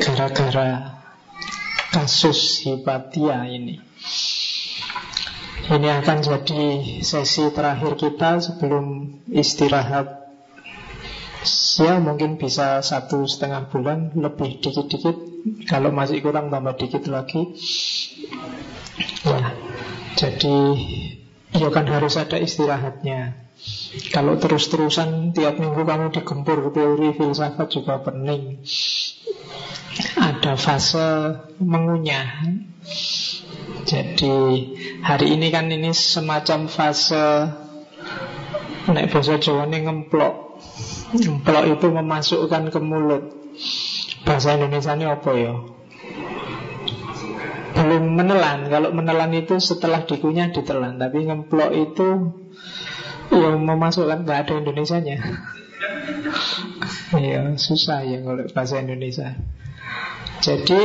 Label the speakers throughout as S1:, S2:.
S1: gara-gara kasus Hipatia ini. Ini akan jadi sesi terakhir kita sebelum istirahat. Ya mungkin bisa satu setengah bulan Lebih dikit-dikit. Kalau masih kurang tambah dikit lagi. Ya Jadi Ya kan harus ada istirahatnya. Kalau terus-terusan Tiap minggu kamu digempur Teori filsafat juga pening Ada fase Mengunyah. Jadi Hari ini kan ini semacam fase Nek bahasa Jawa ini ngemplok. Plok itu memasukkan ke mulut. Bahasa Indonesia ini apa ya? Belum menelan. Kalau menelan itu setelah dikunyah ditelan. Tapi ngemplok itu Yang memasukkan Gak ada Indonesianya. Ya susah ya kalau bahasa Indonesia Jadi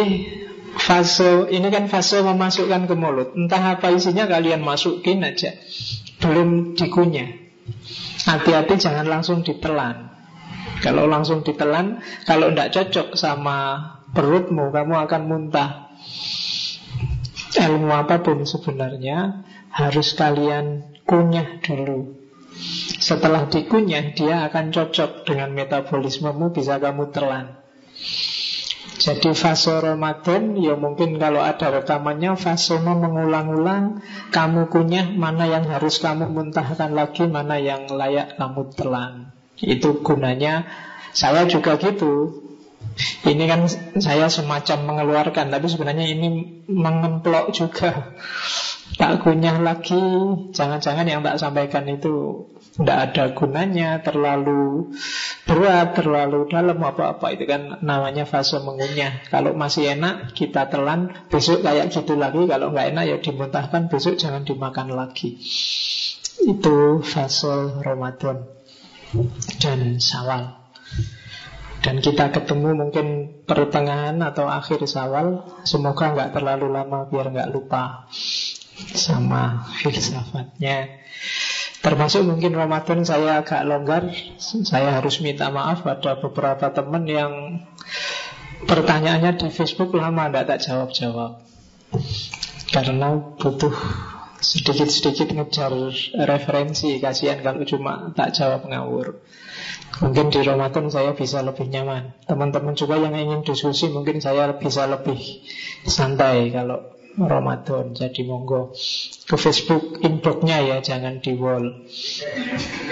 S1: Fase Ini kan fase memasukkan ke mulut Entah apa isinya kalian masukin aja Belum dikunyah Hati-hati jangan langsung ditelan kalau langsung ditelan, kalau tidak cocok sama perutmu, kamu akan muntah. Ilmu apa pun sebenarnya harus kalian kunyah dulu. Setelah dikunyah, dia akan cocok dengan metabolismemu, bisa kamu telan. Jadi fase Ramadan ya mungkin kalau ada rekamannya fase mengulang-ulang Kamu kunyah mana yang harus kamu muntahkan lagi Mana yang layak kamu telan itu gunanya saya juga gitu. Ini kan saya semacam mengeluarkan, tapi sebenarnya ini mengemplok juga. Tak kunyah lagi, jangan-jangan yang tak sampaikan itu tidak ada gunanya, terlalu berat, terlalu dalam apa-apa. Itu kan namanya fase mengunyah. Kalau masih enak, kita telan, besok kayak gitu lagi. Kalau nggak enak, ya dimuntahkan, besok jangan dimakan lagi. Itu fase Ramadan dan Sawal. Dan kita ketemu mungkin pertengahan atau akhir Sawal. Semoga nggak terlalu lama biar nggak lupa sama filsafatnya. Termasuk mungkin Ramadan saya agak longgar Saya harus minta maaf. Pada beberapa teman yang Pertanyaannya di Facebook lama tidak tak jawab-jawab. Karena butuh sedikit-sedikit ngejar referensi. Kasihan kalau cuma tak jawab ngawur. Mungkin di Ramadan saya bisa lebih nyaman. Teman-teman juga yang ingin diskusi mungkin saya bisa lebih santai kalau Ramadan. Jadi monggo ke Facebook inboxnya ya jangan di wall.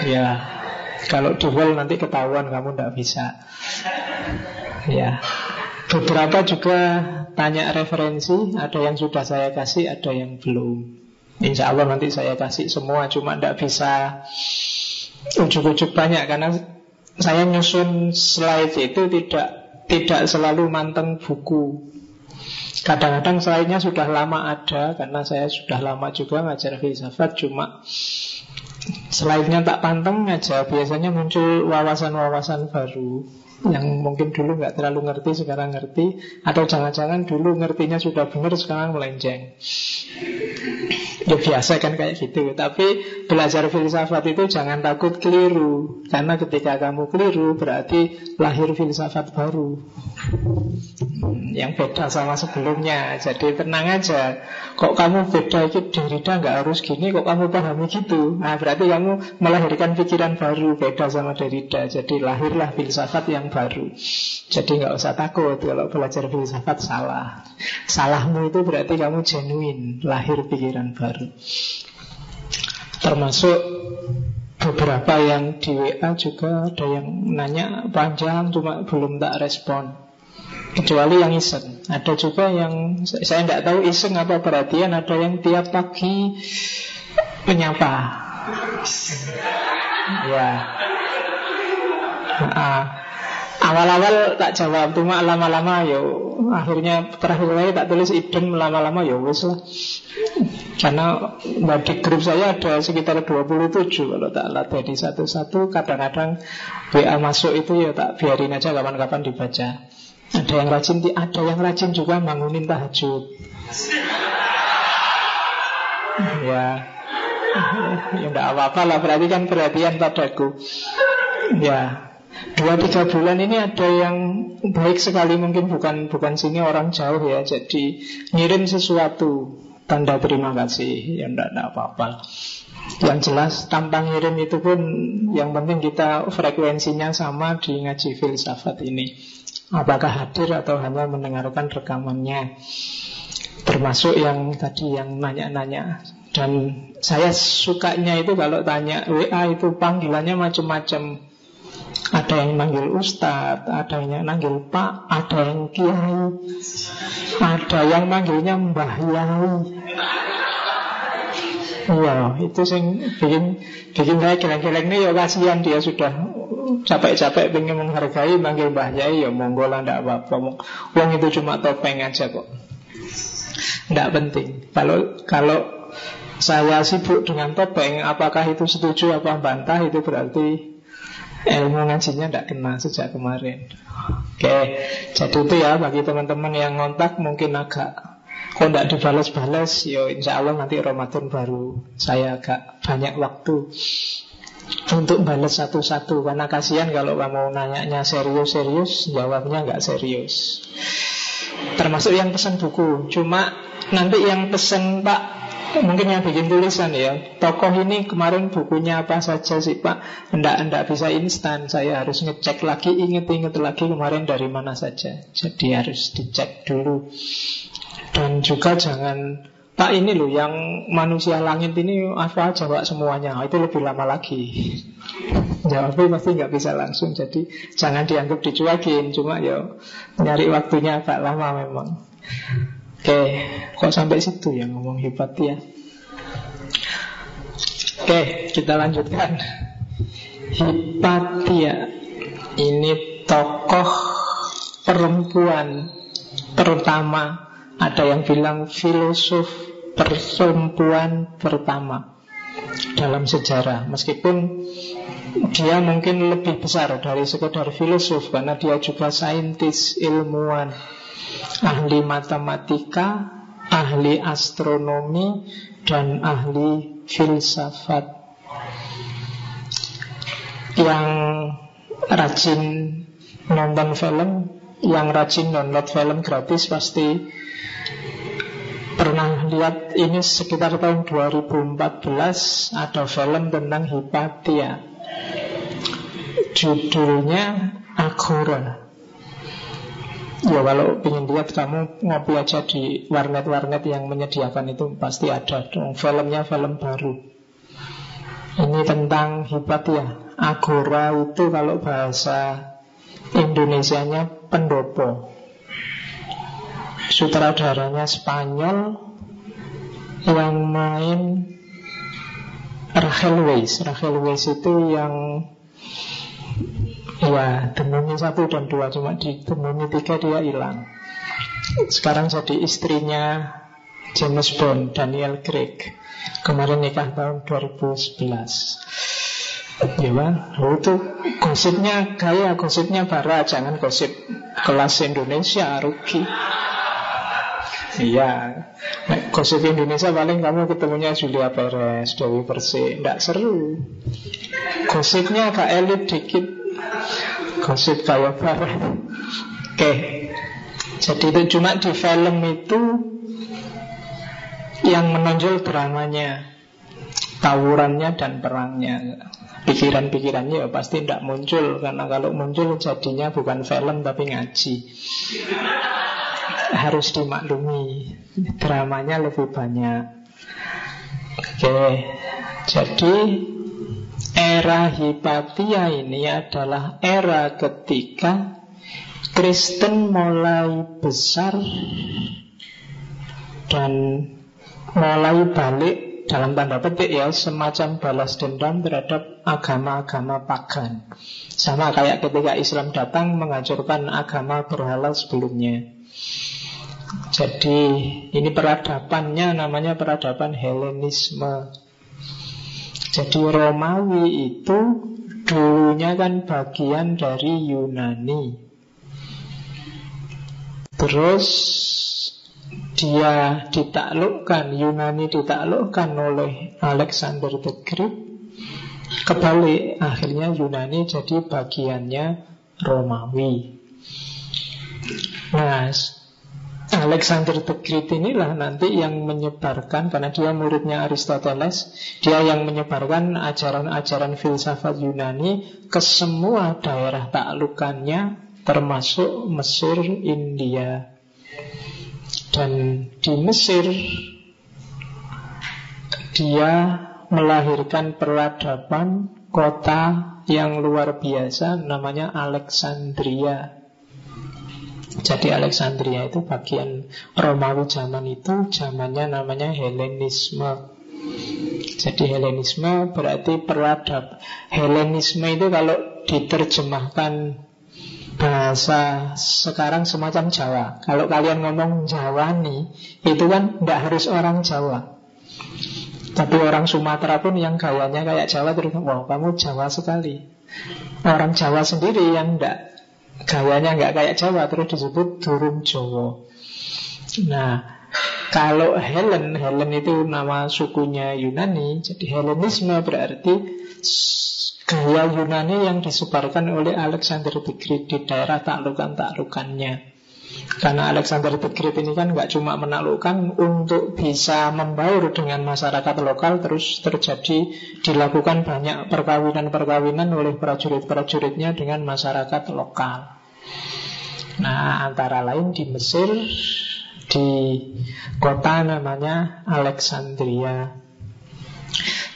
S1: Ya kalau di wall nanti ketahuan kamu tidak bisa. Ya beberapa juga tanya referensi ada yang sudah saya kasih ada yang belum. Insya Allah nanti saya kasih semua Cuma tidak bisa Ujuk-ujuk banyak Karena saya nyusun slide itu Tidak tidak selalu manteng buku Kadang-kadang slide-nya sudah lama ada Karena saya sudah lama juga ngajar filsafat Cuma Slide-nya tak panteng aja Biasanya muncul wawasan-wawasan baru Yang mungkin dulu nggak terlalu ngerti Sekarang ngerti Atau jangan-jangan dulu ngertinya sudah benar Sekarang melenceng Ya biasa kan kayak gitu. Tapi belajar filsafat itu jangan takut keliru. Karena ketika kamu keliru Berarti lahir filsafat baru. Yang beda sama sebelumnya. Jadi tenang aja. Kok kamu beda itu Derrida nggak harus gini Kok kamu pahami gitu? Nah berarti kamu melahirkan pikiran baru Beda sama Derrida Jadi lahirlah filsafat yang baru. Jadi nggak usah takut Kalau belajar filsafat salah. Salahmu itu berarti kamu genuine Lahir pikiran baru baru Termasuk beberapa yang di WA juga ada yang nanya panjang cuma belum tak respon. Kecuali yang iseng. Ada juga yang saya tidak tahu iseng apa perhatian Ada yang tiap pagi menyapa. Ya nah, Awal-awal tak jawab, cuma lama-lama yo akhirnya terakhir kali tak tulis idem lama-lama yo wes lah. Karena di grup saya ada sekitar 27 kalau tak latih di satu-satu kadang-kadang WA masuk itu ya tak biarin aja kapan-kapan dibaca. Ada yang rajin, ada yang rajin juga bangunin tahajud. Ya, ya tidak apa-apa lah berarti kan perhatian padaku. Ya, Dua tiga bulan ini ada yang baik sekali mungkin bukan bukan sini orang jauh ya. Jadi ngirim sesuatu tanda terima kasih ya enggak ada apa-apa. Yang jelas tanpa ngirim itu pun yang penting kita frekuensinya sama di ngaji filsafat ini. Apakah hadir atau hanya mendengarkan rekamannya. Termasuk yang tadi yang nanya-nanya. Dan saya sukanya itu kalau tanya WA itu panggilannya macam-macam ada yang manggil ustadz, ada yang manggil pak, ada yang kiai, ada yang manggilnya mbah yai. Iya, itu sing bikin bikin saya geleng-geleng nih ya kasihan dia sudah capek-capek pengen menghargai manggil mbah yai ya monggo lah ndak apa-apa. Uang itu cuma topeng aja kok. Ndak penting. Kalau kalau saya sibuk dengan topeng, apakah itu setuju apa bantah itu berarti ilmu ngajinya tidak kena sejak kemarin. Oke, jadi itu ya bagi teman-teman yang ngontak mungkin agak kok tidak dibalas-balas, yo insya Allah nanti Ramadan baru saya agak banyak waktu untuk balas satu-satu. Karena kasihan kalau kamu nanya serius-serius jawabnya nggak serius. Termasuk yang pesan buku. Cuma nanti yang pesan Pak mungkin yang bikin tulisan ya. Tokoh ini kemarin bukunya apa saja sih Pak? Enggak, enggak bisa instan. Saya harus ngecek lagi, inget-inget lagi kemarin dari mana saja. Jadi harus dicek dulu. Dan juga jangan Pak ini loh yang manusia langit ini apa aja Pak semuanya. Itu lebih lama lagi. Jawabnya pasti nggak bisa langsung Jadi jangan dianggap dicuekin. Cuma ya nyari waktunya agak lama memang Oke, kok sampai situ ya ngomong hebat ya. Oke, kita lanjutkan. Hipatia ini tokoh perempuan pertama. Ada yang bilang filosof perempuan pertama dalam sejarah. Meskipun dia mungkin lebih besar dari sekedar filosof karena dia juga saintis, ilmuwan ahli matematika, ahli astronomi, dan ahli filsafat yang rajin nonton film, yang rajin download film gratis pasti pernah lihat ini sekitar tahun 2014 ada film tentang Hipatia. Judulnya Agora. Ya kalau ingin lihat kamu ngopi aja di warnet-warnet yang menyediakan itu pasti ada dong filmnya film baru. Ini tentang ya Agora itu kalau bahasa Indonesianya pendopo. Sutradaranya Spanyol yang main Rachel Weisz. Rachel Weisz itu yang Ya, demamnya satu dan dua Cuma di demamnya tiga dia hilang. Sekarang jadi istrinya James Bond, Daniel Craig. Kemarin nikah tahun 2011 Ya bang, oh, itu gosipnya gaya, gosipnya bara Jangan gosip kelas Indonesia, rugi. Iya, nah, gosip Indonesia paling kamu ketemunya Julia Perez, Dewi Persik, tidak seru. Gosipnya agak elit dikit, Gosip kayak Oke. Jadi itu cuma di film itu Yang menonjol dramanya. Tawurannya dan perangnya. Pikiran-pikirannya ya pasti tidak muncul. Karena kalau muncul jadinya bukan film tapi ngaji. Harus dimaklumi. Dramanya lebih banyak. Oke. Jadi Era Hipatia ini adalah era ketika Kristen mulai besar dan mulai balik dalam tanda petik ya semacam balas dendam terhadap agama-agama pagan. Sama kayak ketika Islam datang menghancurkan agama berhala sebelumnya. Jadi ini peradabannya namanya peradaban Helenisme. Jadi Romawi itu dulunya kan bagian dari Yunani. Terus dia ditaklukkan, Yunani ditaklukkan oleh Alexander the Great. Kebalik, akhirnya Yunani jadi bagiannya Romawi. Nah, Alexander the Great inilah nanti yang menyebarkan Karena dia muridnya Aristoteles Dia yang menyebarkan ajaran-ajaran filsafat Yunani Ke semua daerah taklukannya Termasuk Mesir, India. Dan di Mesir Dia melahirkan peradaban kota yang luar biasa Namanya Alexandria jadi Alexandria itu bagian Romawi zaman itu zamannya namanya Helenisme. Jadi Helenisme berarti peradab. Helenisme itu kalau diterjemahkan bahasa sekarang semacam Jawa. Kalau kalian ngomong Jawa nih, itu kan tidak harus orang Jawa. Tapi orang Sumatera pun yang gayanya kayak Jawa terus, wow kamu Jawa sekali. Orang Jawa sendiri yang tidak Gayanya nggak kayak Jawa terus disebut durung Jawa. Nah, kalau Helen, Helen itu nama sukunya Yunani, jadi Helenisme berarti gaya Yunani yang disebarkan oleh Alexander the Great di daerah taklukan-taklukannya. Karena Alexander the Great ini kan nggak cuma menaklukkan untuk bisa membaur dengan masyarakat lokal terus terjadi dilakukan banyak perkawinan-perkawinan oleh prajurit-prajuritnya dengan masyarakat lokal. Nah, antara lain di Mesir di kota namanya Alexandria.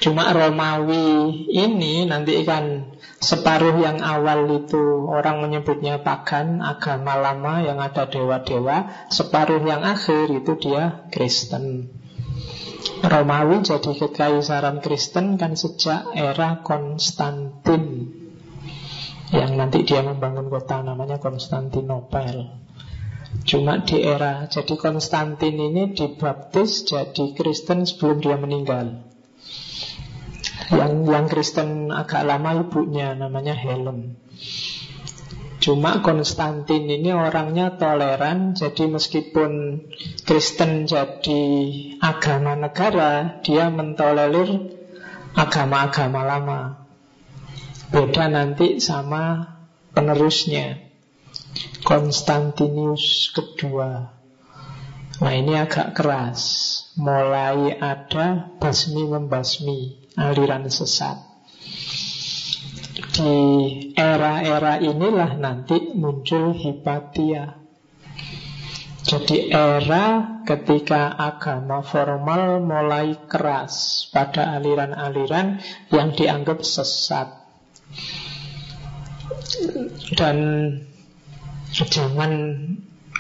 S1: Cuma Romawi ini nanti kan Separuh yang awal itu orang menyebutnya pagan, agama lama yang ada dewa-dewa. Separuh yang akhir itu dia Kristen. Romawi jadi kekaisaran Kristen kan sejak era Konstantin. Yang nanti dia membangun kota namanya Konstantinopel. Cuma di era jadi Konstantin ini dibaptis jadi Kristen sebelum dia meninggal. Yang yang Kristen agak lama ibunya namanya Helen. Cuma Konstantin ini orangnya toleran, jadi meskipun Kristen jadi agama negara, dia mentolerir agama-agama lama. Beda nanti sama penerusnya, Konstantinius kedua. Nah ini agak keras, mulai ada basmi membasmi aliran sesat. Di era-era inilah nanti muncul hipatia. Jadi era ketika agama formal mulai keras pada aliran-aliran yang dianggap sesat. Dan zaman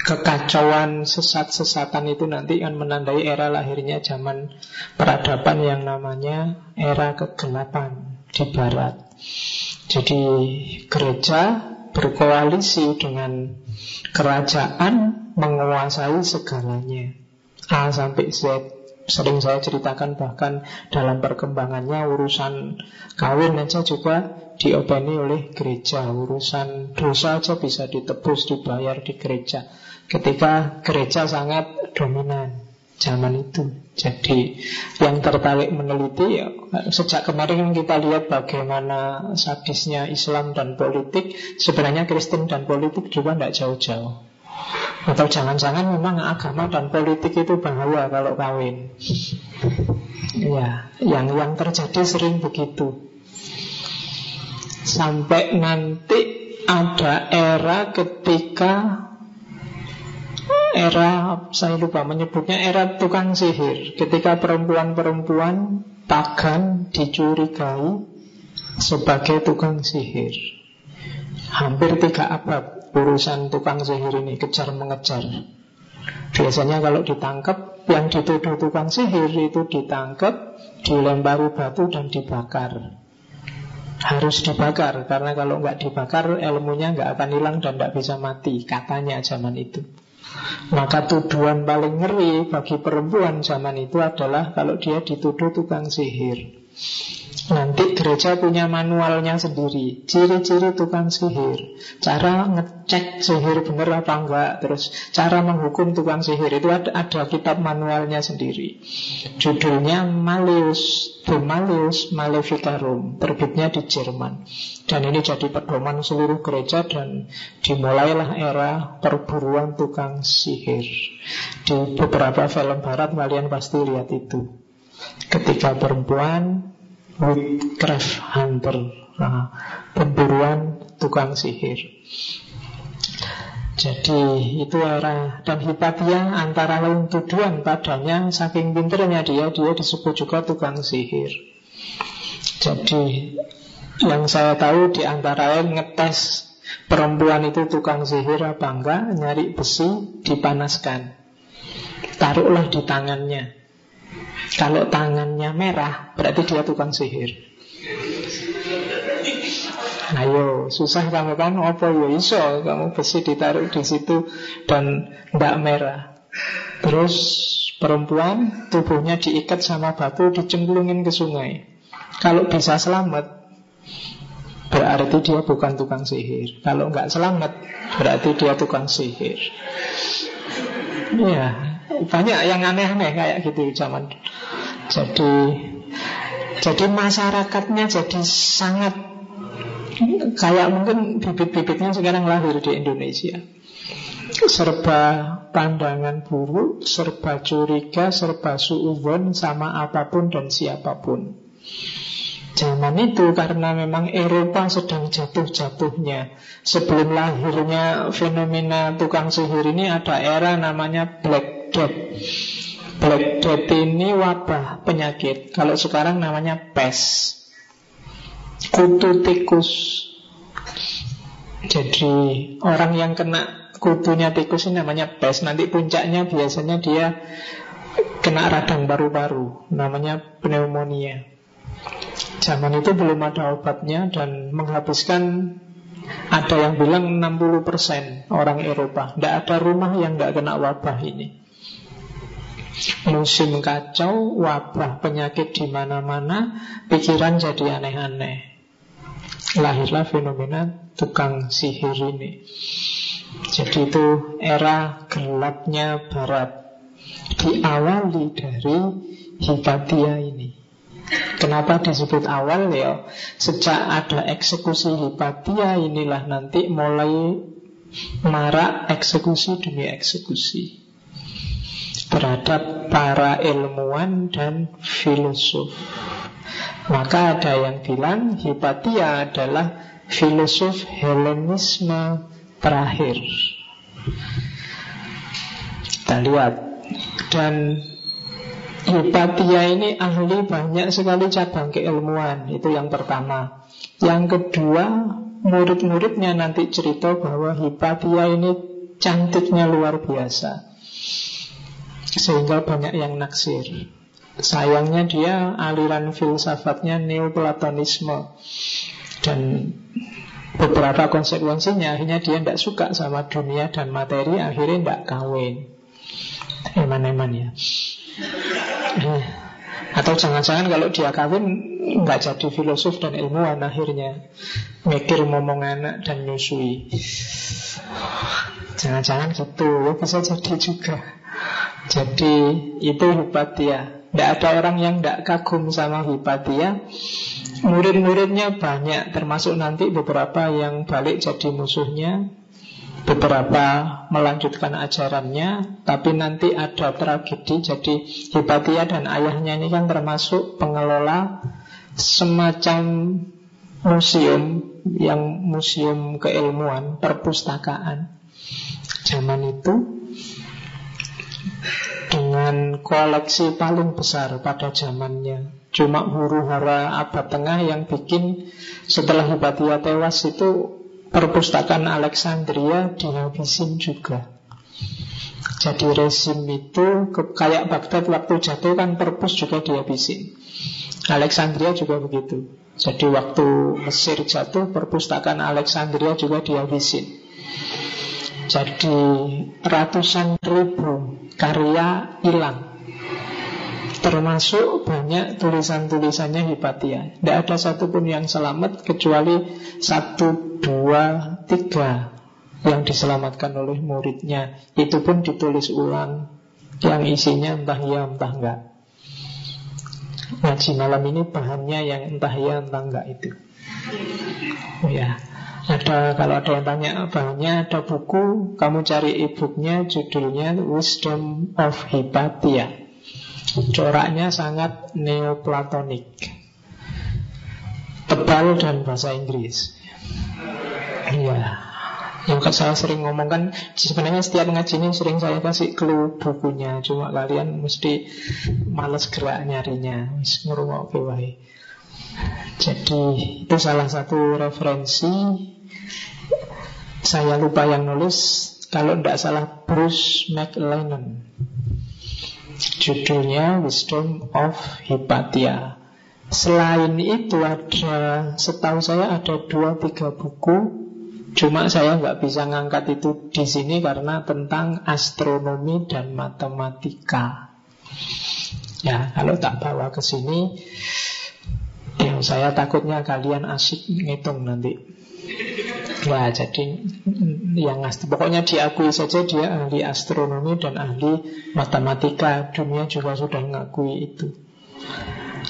S1: kekacauan sesat-sesatan itu nanti akan menandai era lahirnya zaman peradaban yang namanya era kegelapan di barat. Jadi gereja berkoalisi dengan kerajaan menguasai segalanya. A sampai Z sering saya ceritakan bahkan dalam perkembangannya urusan kawin aja juga diopeni oleh gereja urusan dosa aja bisa ditebus dibayar di gereja ketika gereja sangat dominan zaman itu. Jadi yang tertarik meneliti ya, sejak kemarin kita lihat bagaimana sadisnya Islam dan politik, sebenarnya Kristen dan politik juga tidak jauh-jauh. Atau jangan-jangan memang agama dan politik itu bahaya kalau kawin. ya, yang yang terjadi sering begitu. Sampai nanti ada era ketika era saya lupa menyebutnya era tukang sihir. Ketika perempuan-perempuan pagan dicurigai sebagai tukang sihir. Hampir tiga abad urusan tukang sihir ini kejar mengejar biasanya kalau ditangkap yang dituduh tukang sihir itu ditangkap dilempari batu dan dibakar. Harus dibakar karena kalau nggak dibakar ilmunya nggak akan hilang dan nggak bisa mati. Katanya zaman itu maka tuduhan paling ngeri bagi perempuan zaman itu adalah kalau dia dituduh tukang sihir. Nanti gereja punya manualnya sendiri. Ciri-ciri tukang sihir. Cara ngecek sihir benar apa enggak Terus cara menghukum tukang sihir Itu ada, ada kitab manualnya sendiri. Judulnya Maleus The Maleus Maleficarum Terbitnya di Jerman. Dan ini jadi pedoman seluruh gereja Dan dimulailah era perburuan tukang sihir. Di beberapa film barat kalian pasti lihat itu Ketika perempuan Witchcraft Hunter nah, Pemburuan tukang sihir. Jadi itu era dan Hipatia antara lain tuduhan padanya saking pinternya dia dia disebut juga tukang sihir. Jadi yang saya tahu di antara lain ngetes perempuan itu tukang sihir apa enggak nyari besi dipanaskan. Taruhlah di tangannya kalau tangannya merah, berarti dia tukang sihir. Ayo, susah kamu kan apa ya iso kamu besi ditaruh di situ dan tidak merah. Terus perempuan tubuhnya diikat sama batu dicemplungin ke sungai. Kalau bisa selamat berarti dia bukan tukang sihir. Kalau nggak selamat berarti dia tukang sihir. Ya, banyak yang aneh-aneh kayak gitu zaman. Jadi jadi masyarakatnya jadi sangat kayak mungkin bibit-bibitnya sekarang lahir di Indonesia. Serba pandangan buruk, serba curiga, serba suudon sama apa pun dan siapa pun. Zaman itu karena memang Eropa sedang jatuh-jatuhnya Sebelum lahirnya fenomena tukang sihir ini ada era namanya Black Death Black Death ini wabah penyakit. Kalau sekarang namanya pes. Kutu tikus. Jadi orang yang kena kutunya tikus ini namanya pes. Nanti puncaknya biasanya dia kena radang paru-paru. Namanya pneumonia. Zaman itu belum ada obatnya dan menghabiskan ada yang bilang 60% orang Eropa. Tidak ada rumah yang tidak kena wabah ini. Musim kacau, wabah penyakit di mana-mana, pikiran jadi aneh-aneh. Lahirlah fenomena tukang sihir ini. Jadi itu era gelapnya Barat. Diawali dari Hipatia ini. Kenapa disebut awal ya? Sejak ada eksekusi Hipatia inilah nanti mulai marak eksekusi demi eksekusi terhadap para ilmuwan dan filosof. Maka ada yang bilang Hipatia adalah filosof Helenisme terakhir. Kita lihat dan Hipatia ini ahli banyak sekali cabang keilmuan Itu yang pertama Yang kedua Murid-muridnya nanti cerita bahwa Hipatia ini cantiknya luar biasa Sehingga banyak yang naksir. Sayangnya dia aliran filsafatnya Neoplatonisme. Dan beberapa konsekuensinya Akhirnya dia tidak suka sama dunia dan materi Akhirnya tidak kawin. Eman-eman ya. Eh, atau jangan-jangan kalau dia kawin nggak jadi filosof dan ilmuwan akhirnya. Mikir ngomong anak dan nyusui. Jangan-jangan gitu, ya bisa jadi juga. Jadi itu Hipatia. Tidak ada orang yang tidak kagum sama Hipatia. Murid-muridnya banyak, termasuk nanti beberapa yang balik jadi musuhnya. Beberapa melanjutkan ajarannya Tapi nanti ada tragedi Jadi Hipatia dan ayahnya ini kan termasuk pengelola Semacam museum Yang museum keilmuan Perpustakaan Zaman itu Dengan koleksi paling besar pada zamannya Cuma huru hara abad tengah yang bikin Setelah Hipatia tewas itu perpustakaan Alexandria dihabisin juga. Jadi rezim itu kayak Baghdad waktu jatuh kan perpus juga dihabisin. Alexandria juga begitu. Jadi waktu Mesir jatuh perpustakaan Alexandria juga dihabisin. Jadi ratusan ribu karya hilang. Termasuk banyak tulisan-tulisannya Hipatia Tidak ada satupun yang selamat Kecuali satu, dua, tiga Yang diselamatkan oleh muridnya. Itu pun ditulis ulang. Yang isinya entah ya entah enggak. Ngaji malam ini bahannya yang entah ya entah enggak itu. Oh ya ada kalau ada yang tanya bahannya ada buku kamu cari e-booknya judulnya Wisdom of Hypatia. Coraknya sangat neoplatonik. Tebal dan bahasa Inggris. Iya. Yang saya sering ngomongkan Sebenarnya setiap ngaji ini sering saya kasih clue bukunya. Cuma kalian mesti males gerak nyarinya. Wae. Jadi itu salah satu referensi Saya lupa yang nulis Kalau tidak salah Bruce McLennan Judulnya Wisdom of Hypatia Selain itu ada Setahu saya ada dua tiga buku Cuma saya nggak bisa ngangkat itu di sini karena tentang astronomi dan matematika. Ya, kalau tak bawa ke sini, ya saya takutnya kalian asik ngitung nanti. Ya, jadi yang pokoknya diakui saja dia ahli astronomi dan ahli matematika. Dunia juga sudah mengakui itu.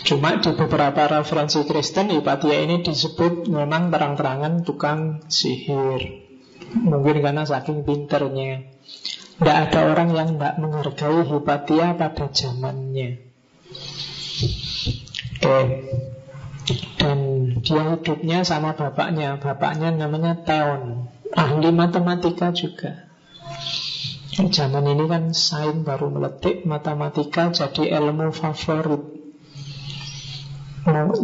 S1: Cuma di beberapa referensi Kristen Hipatia ini disebut memang terang-terangan tukang sihir. Mungkin karena saking pinternya. Tidak ada orang yang tidak menghargai Hipatia pada zamannya. Oke. Dan dia hidupnya sama bapaknya. Bapaknya namanya Theon. Ahli matematika juga. Zaman ini kan sains baru meletik Matematika jadi ilmu favorit.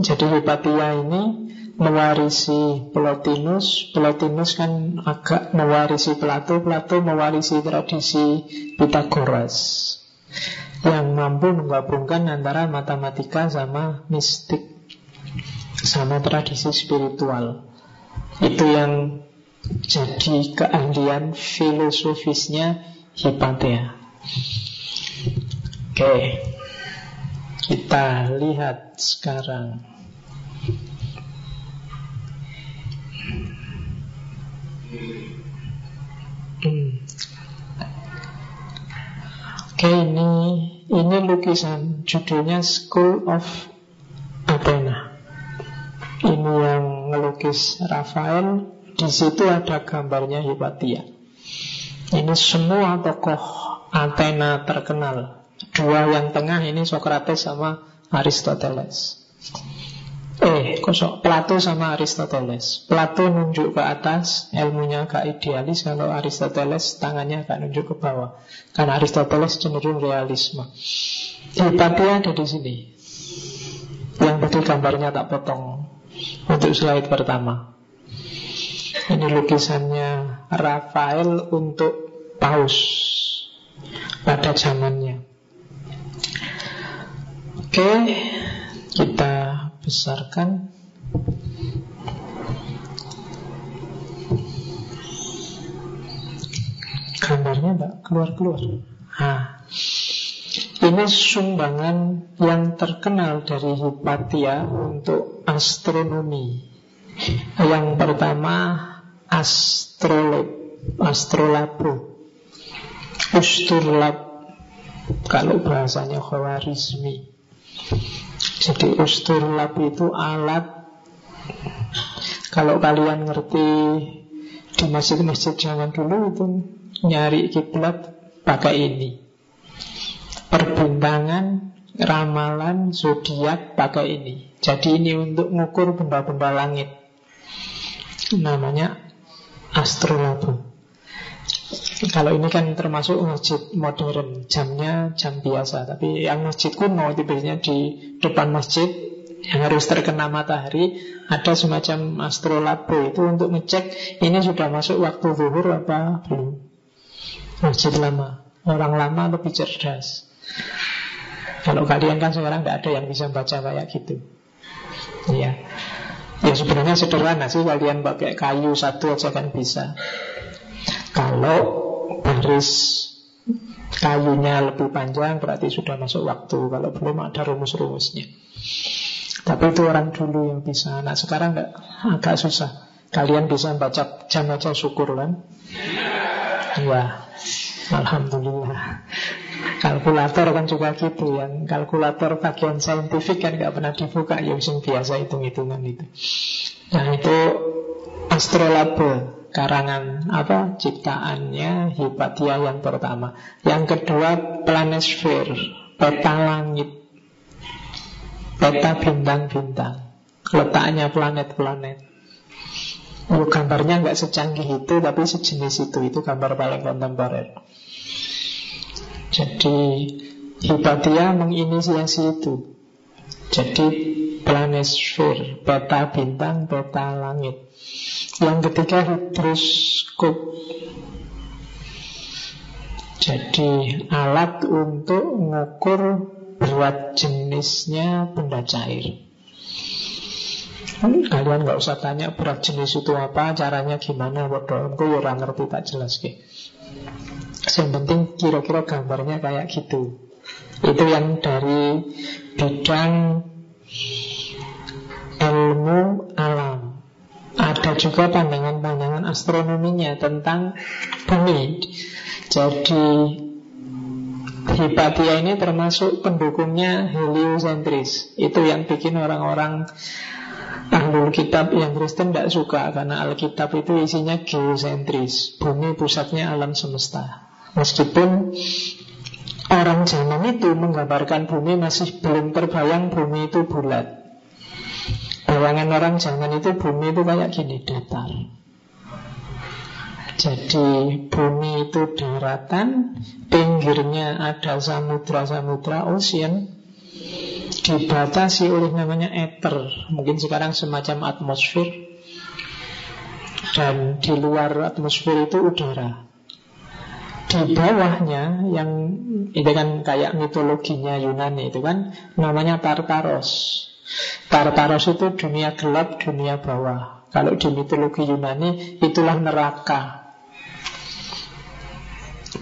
S1: Jadi Hypatia ini mewarisi Plotinus. Plotinus kan agak mewarisi Plato. Plato mewarisi tradisi Pythagoras Yang mampu menggabungkan antara matematika sama mistik sama tradisi spiritual. Itu yang jadi keahlian filosofisnya Hipatia. Oke, kita lihat sekarang. Hmm. Oke, ini ini lukisan judulnya School of ngelukis Rafael Di situ ada gambarnya Hipatia Ini semua tokoh Athena terkenal. Dua yang tengah ini Socrates sama Aristoteles. Eh, kosok Plato sama Aristoteles? Plato nunjuk ke atas Ilmunya agak idealis. Kalau Aristoteles tangannya agak nunjuk ke bawah. Karena Aristoteles cenderung realisme. Hipatia ada di sini. Yang tadi gambarnya tak potong untuk slide pertama. Ini lukisannya Rafael untuk paus Pada zamannya. Oke Kita besarkan. Gambarnya tidak keluar-keluar. Nah ini sumbangan yang terkenal dari Hipatia untuk astronomi. Yang pertama astrolab, astrolabo, usturlab, kalau bahasanya khawarizmi. Jadi usturlab itu alat kalau kalian ngerti di masjid-masjid zaman dulu itu nyari kiblat pakai ini perbintangan, ramalan, zodiak pakai ini. Jadi ini untuk mengukur benda-benda langit. Namanya astrolabe. Kalau ini kan termasuk masjid modern, jamnya jam biasa. Tapi yang masjid kuno itu biasanya di depan masjid yang harus terkena matahari ada semacam astrolabe itu untuk ngecek ini sudah masuk waktu zuhur apa belum. Masjid lama, orang lama lebih cerdas. Kalau kalian kan sekarang tidak ada yang bisa baca kayak gitu. Ya, ya sebenarnya sederhana sih kalian pakai kayu satu aja kan bisa. Kalau baris kayunya lebih panjang berarti sudah masuk waktu. Kalau belum ada rumus-rumusnya. Tapi itu orang dulu yang bisa. Nah sekarang enggak, agak susah. Kalian bisa baca jam aja syukur kan? Ya, Alhamdulillah. Kalkulator kan juga gitu yang kalkulator bagian saintifik kan nggak pernah dibuka ya biasa hitung-hitungan itu. Nah itu astrolabe karangan apa ciptaannya Hipatia yang pertama. Yang kedua planesfer, peta langit, peta bintang-bintang, letaknya planet-planet. Oh, gambarnya nggak secanggih itu, tapi sejenis itu. Itu gambar paling kontemporer. Jadi Hipatia menginisiasi itu. Jadi planesfer, peta bintang, peta langit. Yang ketiga hidroskop Jadi alat untuk mengukur berat jenisnya benda cair Kalian nggak usah tanya berat jenis itu apa, caranya gimana, bodoh, ya orang ngerti tak jelas ke. Yang penting kira-kira gambarnya kayak gitu. Itu yang dari bidang ilmu alam. Ada juga pandangan-pandangan astronominya tentang bumi. Jadi Hipatia ini termasuk pendukungnya heliosentris. Itu yang bikin orang-orang Ahlul kitab yang Kristen tidak suka Karena Alkitab itu isinya geosentris Bumi pusatnya alam semesta. Meskipun Orang zaman itu menggambarkan bumi Masih belum terbayang bumi itu bulat. Bayangan orang zaman itu bumi itu kayak gini datar. Jadi bumi itu daratan Pinggirnya ada samudra-samudra ocean Dibatasi oleh namanya ether Mungkin sekarang semacam atmosfer Dan di luar atmosfer itu udara di bawahnya yang itu kan kayak mitologinya Yunani itu kan namanya Tartaros Tartaros itu dunia gelap, dunia bawah. Kalau di mitologi Yunani itulah neraka.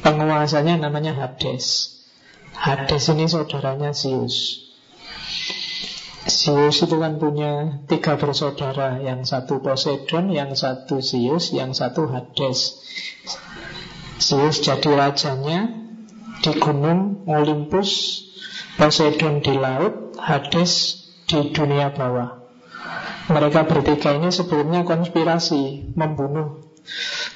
S1: Penguasanya namanya Hades. Hades ini saudaranya Zeus. Zeus itu kan punya tiga bersaudara Yang satu Poseidon, yang satu Zeus, yang satu Hades Zeus jadi rajanya Di gunung Olympus Poseidon di laut Hades di dunia bawah. Mereka bertiga ini sebelumnya konspirasi membunuh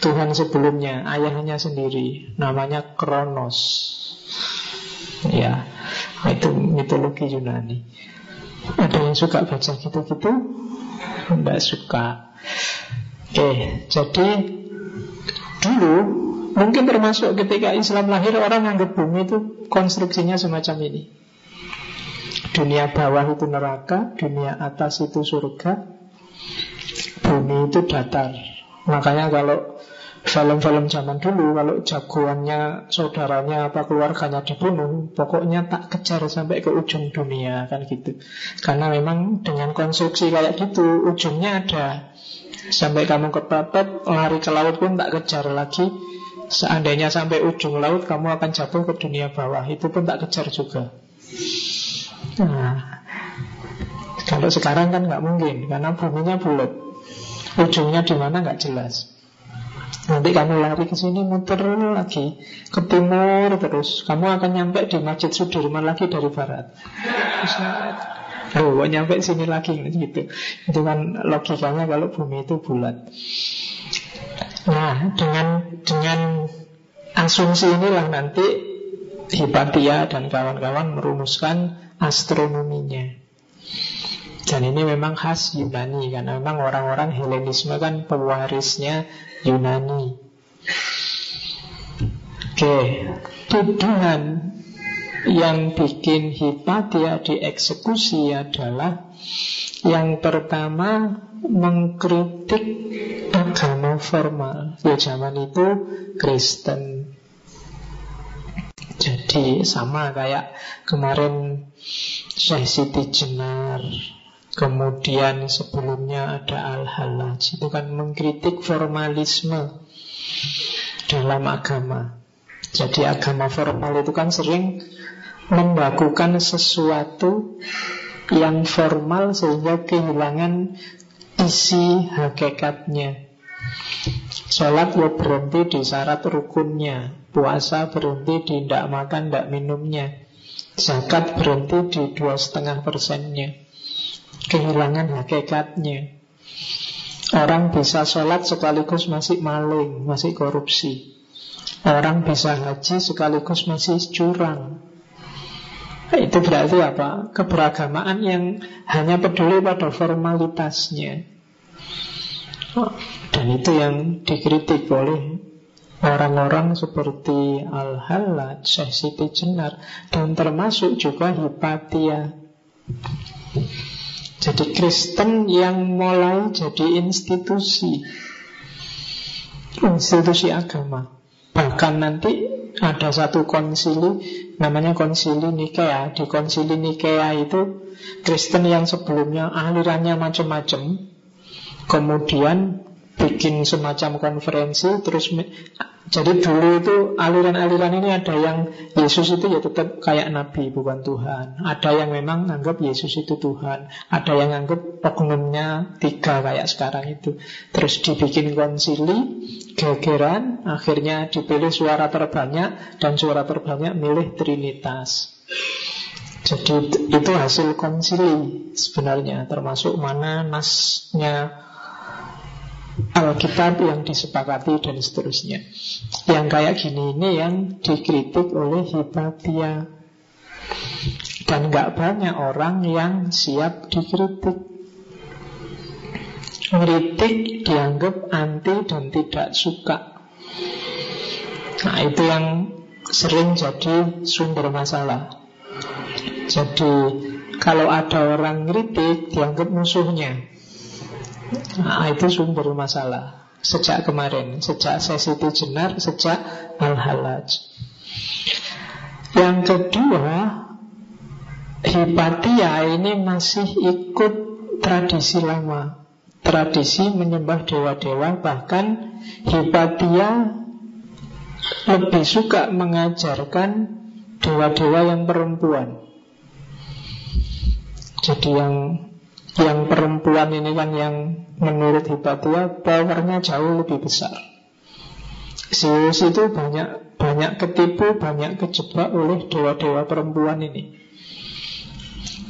S1: Tuhan sebelumnya, ayahnya sendiri, namanya Kronos. Ya, itu mitologi Yunani. Ada yang suka baca gitu-gitu? Tidak suka. Oke, jadi dulu mungkin termasuk ketika Islam lahir orang yang bumi itu konstruksinya semacam ini. Dunia bawah itu neraka, dunia atas itu surga, bumi itu datar. Makanya kalau film-film zaman dulu, kalau jagoannya saudaranya apa keluarganya dibunuh, pokoknya tak kejar sampai ke ujung dunia kan gitu. Karena memang dengan konstruksi kayak gitu, ujungnya ada. Sampai kamu kepepet, lari ke laut pun tak kejar lagi. Seandainya sampai ujung laut, kamu akan jatuh ke dunia bawah. Itu pun tak kejar juga. Nah, kalau sekarang kan nggak mungkin karena buminya bulat. Ujungnya di mana nggak jelas. Nanti kamu lari ke sini muter lagi ke timur terus, kamu akan nyampe di Masjid Sudirman lagi dari barat. oh, nyampe sini lagi gitu. Itu kan logikanya kalau bumi itu bulat. Nah, dengan dengan asumsi inilah nanti Hipatia dan kawan-kawan merumuskan astronominya. Dan ini memang khas Yunani Karena memang orang-orang Helenisme kan pewarisnya Yunani. Oke Tuduhan yang bikin Hipatia dieksekusi adalah Yang pertama mengkritik agama formal. Ya zaman itu Kristen. Jadi sama kayak kemarin Syekh Siti Jenar Kemudian sebelumnya ada Al-Halaj Itu kan mengkritik formalisme dalam agama. Jadi agama formal itu kan sering membakukan sesuatu yang formal sehingga kehilangan isi hakikatnya. Sholat ya berhenti di syarat rukunnya. Puasa berhenti di tidak makan, tidak minumnya. Zakat berhenti di dua setengah persennya Kehilangan hakikatnya. Orang bisa sholat sekaligus masih maling, masih korupsi. Orang bisa haji sekaligus masih curang. Itu berarti apa? Keberagamaan yang hanya peduli pada formalitasnya. Dan itu yang dikritik oleh Orang-orang seperti Al-Halaj, Syekh Siti Jenar Dan termasuk juga Hipatia Jadi Kristen yang mulai jadi institusi. Institusi agama. Bahkan nanti ada satu konsili Namanya konsili Nikea. Di konsili Nikea itu Kristen yang sebelumnya alirannya macam-macam. Kemudian bikin semacam konferensi terus jadi dulu itu aliran-aliran ini ada yang Yesus itu ya tetap kayak nabi bukan Tuhan. Ada yang memang anggap Yesus itu Tuhan. Ada yang anggap oknumnya tiga kayak sekarang itu. Terus dibikin konsili gegeran akhirnya dipilih suara terbanyak dan suara terbanyak milih Trinitas. Jadi itu hasil konsili sebenarnya termasuk mana nasnya Alkitab yang disepakati dan seterusnya. Yang kayak gini ini yang dikritik oleh Hipatia. Dan gak banyak orang yang siap dikritik. Kritik dianggap anti dan tidak suka. Nah itu yang sering jadi sumber masalah. Jadi kalau ada orang kritik dianggap musuhnya Nah, itu sumber masalah. Sejak kemarin Sejak sesi jenar Sejak al-halaj. Yang kedua Hipatia ini masih ikut tradisi lama. Tradisi menyembah dewa-dewa Bahkan Hipatia lebih suka mengajarkan dewa-dewa yang perempuan. Jadi yang yang perempuan ini kan yang menurut Hipatia powernya jauh lebih besar. Zeus itu banyak banyak ketipu, banyak kejebak oleh dewa-dewa perempuan ini.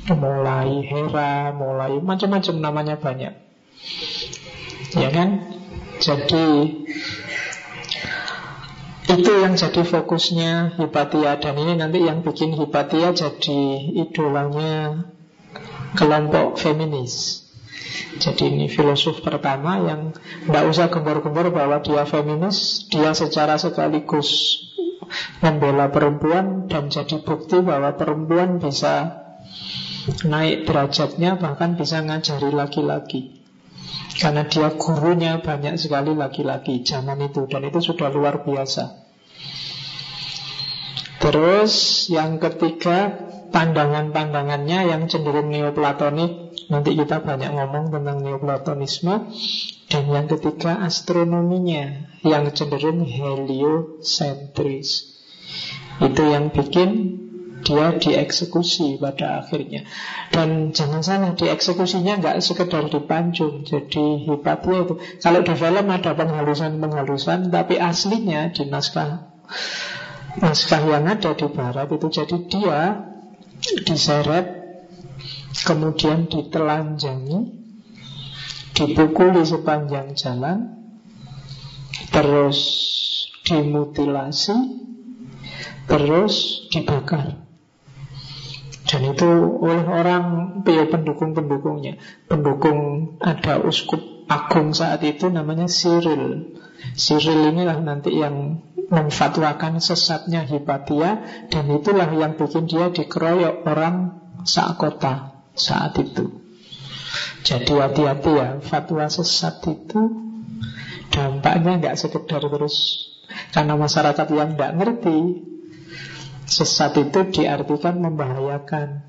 S1: Mulai Hera, mulai macam-macam namanya banyak. Ya kan? Jadi itu yang jadi fokusnya Hipatia dan ini nanti yang bikin Hipatia jadi idolanya kelompok feminis. Jadi ini filosof pertama yang tidak usah gembor-gembor bahwa dia feminis, dia secara sekaligus membela perempuan dan jadi bukti bahwa perempuan bisa naik derajatnya bahkan bisa ngajari laki-laki. Karena dia gurunya banyak sekali laki-laki zaman itu dan itu sudah luar biasa. Terus yang ketiga pandangan-pandangannya yang cenderung neoplatonik. Nanti kita banyak ngomong tentang neoplatonisme. Dan yang ketiga astronominya Yang cenderung heliosentris Itu yang bikin dia dieksekusi pada akhirnya. Dan jangan salah dieksekusinya nggak sekedar dipancung Jadi Hipatia itu. Kalau di film ada penghalusan-penghalusan Tapi aslinya di naskah Naskah yang ada di barat itu Jadi dia diseret, kemudian ditelanjangi, dipukuli sepanjang jalan, terus dimutilasi, terus dibakar. Dan itu oleh orang ya pendukung-pendukungnya. Pendukung ada uskup agung saat itu namanya Cyril. Cyril inilah nanti yang memfatwakan sesatnya Hipatia dan itulah yang bikin dia dikeroyok orang saat kota saat itu. Jadi hati-hati ya, fatwa sesat itu dampaknya nggak sekedar terus karena masyarakat yang nggak ngerti sesat itu diartikan membahayakan.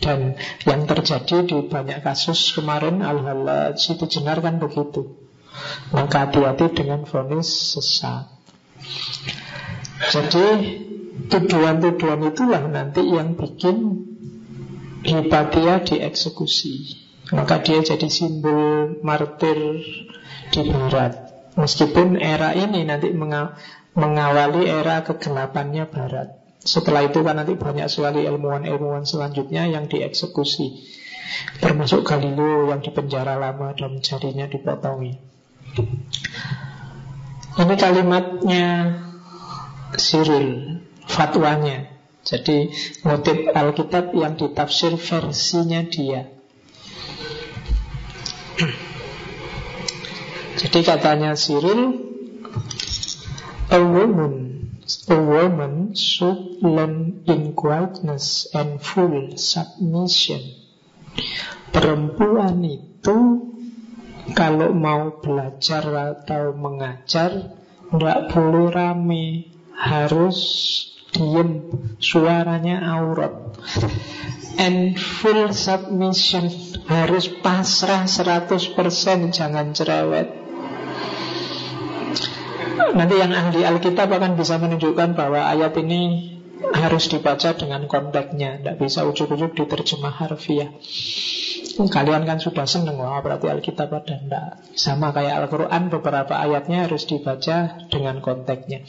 S1: Dan yang terjadi di banyak kasus kemarin Al-Halaj itu jenar kan begitu maka hati-hati dengan vonis sesat Jadi tuduhan-tuduhan itulah nanti yang bikin Hipatia dieksekusi. Maka dia jadi simbol martir di barat. Meskipun era ini nanti mengawali era kegelapannya barat. Setelah itu kan nanti banyak sekali ilmuwan-ilmuwan selanjutnya yang dieksekusi. Termasuk Galileo yang dipenjara lama dan jarinya dipotongi. Ini kalimatnya Cyril, fatwanya. Jadi motif Alkitab yang ditafsir versinya dia. Jadi katanya Cyril, a woman A woman should learn in quietness and full submission. Perempuan itu kalau mau belajar atau mengajar tidak boleh rame, harus diem, suaranya aurat. And full submission. Harus pasrah 100% jangan cerewet. Nanti yang ahli Alkitab akan bisa menunjukkan bahwa ayat ini harus dibaca dengan konteksnya Tidak bisa ujuk-ujuk diterjemah harfiah Kalian kan sudah seneng Wah berarti Alkitab ada Tidak Sama kayak Al-Quran Beberapa ayatnya harus dibaca dengan konteksnya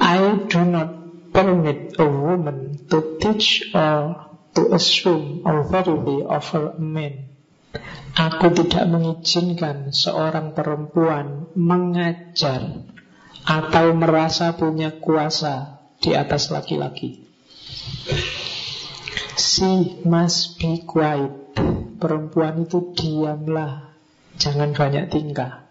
S1: I do not permit a woman To teach or to assume authority over a man Aku tidak mengizinkan seorang perempuan mengajar atau merasa punya kuasa di atas laki-laki. She must be quiet. Perempuan itu diamlah, jangan banyak tingkah.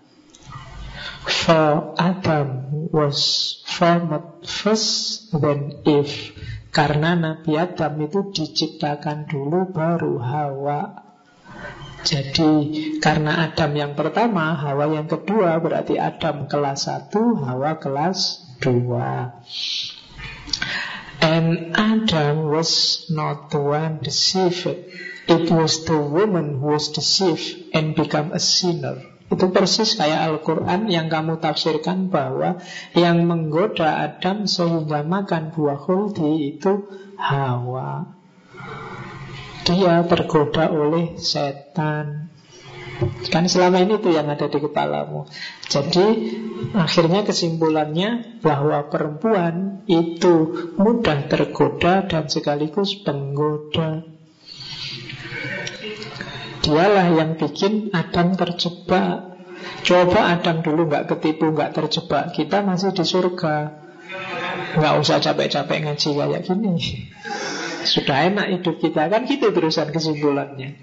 S1: For Adam was formed first, then Eve. Karena Nabi Adam itu diciptakan dulu baru Hawa jadi karena Adam yang pertama, Hawa yang kedua Berarti Adam kelas 1, Hawa kelas 2 And Adam was not the one deceived It was the woman who was deceived and become a sinner. Itu persis kayak Al-Quran yang kamu tafsirkan bahwa yang menggoda Adam sehingga makan buah khuldi itu Hawa. Dia tergoda oleh setan. Kan selama ini tuh yang ada di kepalamu. Jadi akhirnya kesimpulannya bahwa perempuan itu mudah tergoda dan sekaligus penggoda Dialah yang bikin Adam terjebak. Coba Adam dulu nggak ketipu, nggak terjebak. Kita masih di surga. Nggak usah capek-capek ngaji kayak gini. Sudah enak hidup kita. Kan gitu terusan kesimpulannya.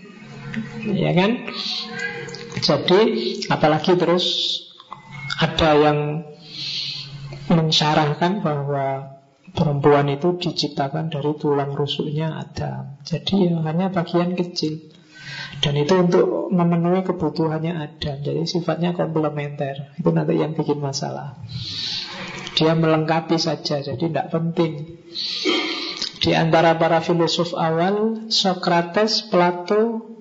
S1: Ya kan? Jadi apalagi terus Ada yang Mensyarahkan bahwa Perempuan itu diciptakan dari tulang rusuknya Adam. Jadi ya hanya bagian kecil. Dan itu untuk memenuhi kebutuhannya Adam. Jadi sifatnya komplementer. Itu nanti yang bikin masalah. Dia melengkapi saja Jadi tidak penting. Di antara para filosof awal, Socrates, Plato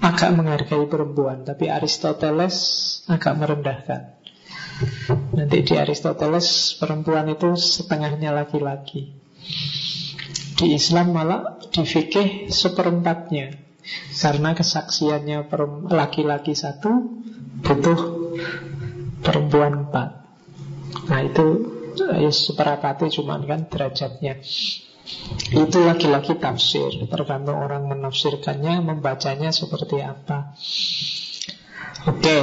S1: agak menghargai perempuan, tapi Aristoteles agak merendahkan. Nanti di Aristoteles perempuan itu setengahnya laki-laki. Di Islam malah di fikih seperempatnya. Karena kesaksiannya laki-laki satu butuh perempuan empat. Nah itu ya seperempatnya cuman kan derajatnya. Itu lagi-lagi tafsir Tergantung orang menafsirkannya Membacanya seperti apa Oke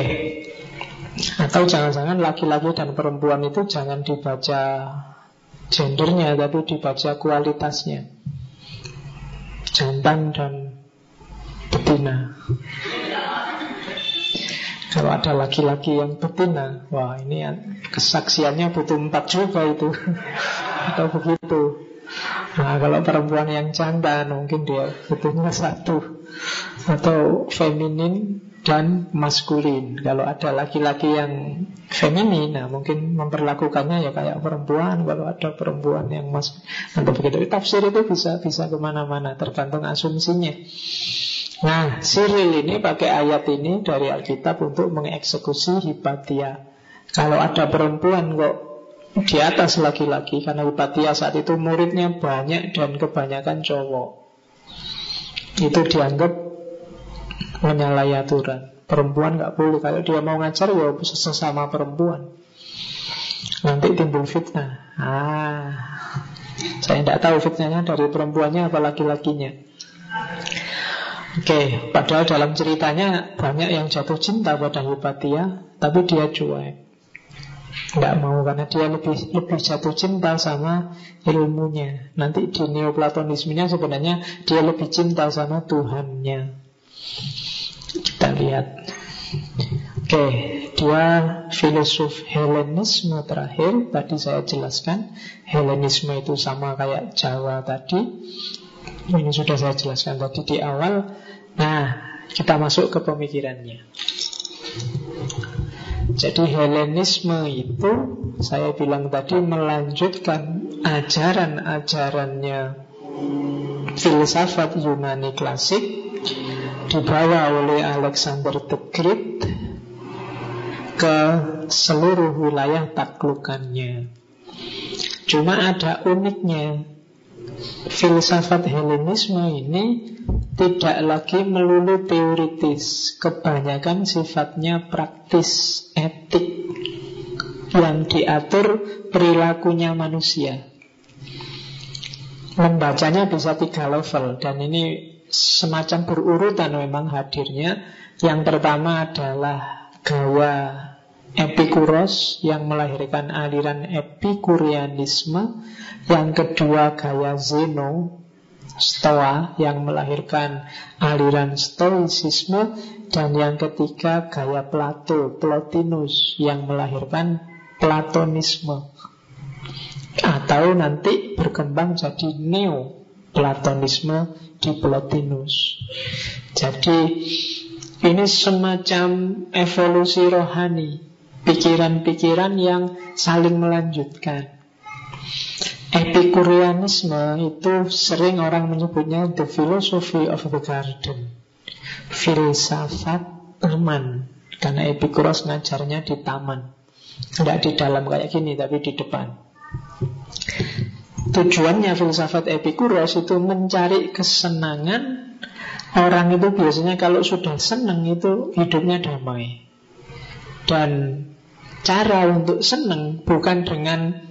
S1: Atau jangan-jangan laki-laki dan perempuan itu Jangan dibaca gendernya Tapi dibaca kualitasnya. Jantan dan betina. Kalau ada laki-laki yang betina Wah ini kesaksiannya butuh empat juga itu. Atau begitu. Nah kalau perempuan yang jantan mungkin dia butuhnya satu. Atau feminin dan maskulin. Kalau ada laki-laki yang feminin Nah mungkin memperlakukannya ya kayak perempuan. Kalau ada perempuan yang mas Atau begitu Tafsir itu bisa bisa ke mana-mana Tergantung asumsinya. Nah Siril ini pakai ayat ini dari Alkitab Untuk mengeksekusi Hipatia. Kalau ada perempuan kok di atas laki-laki karena Hipatia saat itu muridnya banyak dan kebanyakan cowok. Itu dianggap menyalahi aturan. Perempuan nggak boleh kalau dia mau ngajar ya sesama perempuan. Nanti timbul fitnah. Ah, saya tidak tahu fitnahnya dari perempuannya apa laki-lakinya. Oke, padahal dalam ceritanya banyak yang jatuh cinta pada Hipatia, tapi dia cuek. Tidak mau karena dia lebih lebih jatuh cinta sama ilmunya. Nanti di Neoplatonismenya sebenarnya dia lebih cinta sama Tuhannya. Kita lihat. Oke, dua filosof Helenisme terakhir tadi saya jelaskan. Helenisme itu sama kayak Jawa tadi. Ini sudah saya jelaskan tadi di awal. Nah, kita masuk ke pemikirannya. Jadi Helenisme itu saya bilang tadi melanjutkan ajaran-ajarannya filsafat Yunani klasik dibawa oleh Alexander the Great ke seluruh wilayah taklukannya. Cuma ada uniknya filsafat Helenisme ini tidak lagi melulu teoritis, kebanyakan sifatnya praktis, etik yang diatur perilakunya manusia. Membacanya bisa tiga level dan ini semacam berurutan memang hadirnya. Yang pertama adalah gawa Epikuros yang melahirkan aliran Epikurianisme. Yang kedua gaya Zeno Stoa yang melahirkan aliran Stoicisme. Dan yang ketiga gaya Plato, Plotinus Yang melahirkan Platonisme. Atau nanti berkembang jadi Neo-Platonisme. di Plotinus Jadi ini semacam evolusi rohani pikiran-pikiran yang saling melanjutkan. Epikurianisme itu sering orang menyebutnya the philosophy of the garden. Filsafat taman. Karena Epikuros ngajarnya di taman. Tidak di dalam kayak gini, tapi di depan. Tujuannya filsafat Epikuros itu mencari kesenangan Orang itu biasanya kalau sudah senang itu hidupnya damai Dan cara untuk senang bukan dengan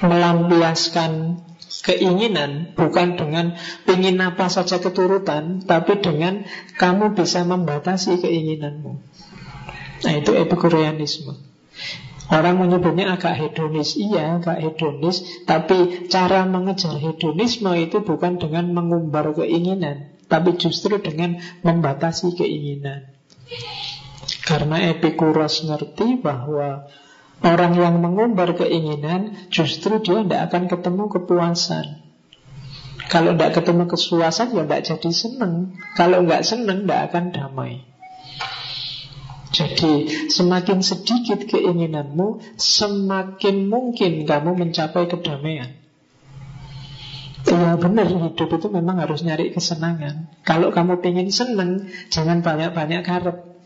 S1: melampiaskan keinginan, bukan dengan ingin apa saja keturutan, tapi dengan kamu bisa membatasi keinginanmu. Nah itu epikureanisme. Orang menyebutnya agak hedonis, iya agak hedonis, tapi cara mengejar hedonisme itu bukan dengan mengumbar keinginan, tapi justru dengan membatasi keinginan. Karena Epikuros ngerti bahwa orang yang mengumbar keinginan justru dia tidak akan ketemu kepuasan. Kalau tidak ketemu kepuasan ya tidak jadi senang. Kalau nggak senang tidak akan damai. Jadi semakin sedikit keinginanmu, semakin mungkin kamu mencapai kedamaian. Ya benar, hidup itu memang harus nyari kesenangan. Kalau kamu ingin senang, jangan banyak-banyak karep.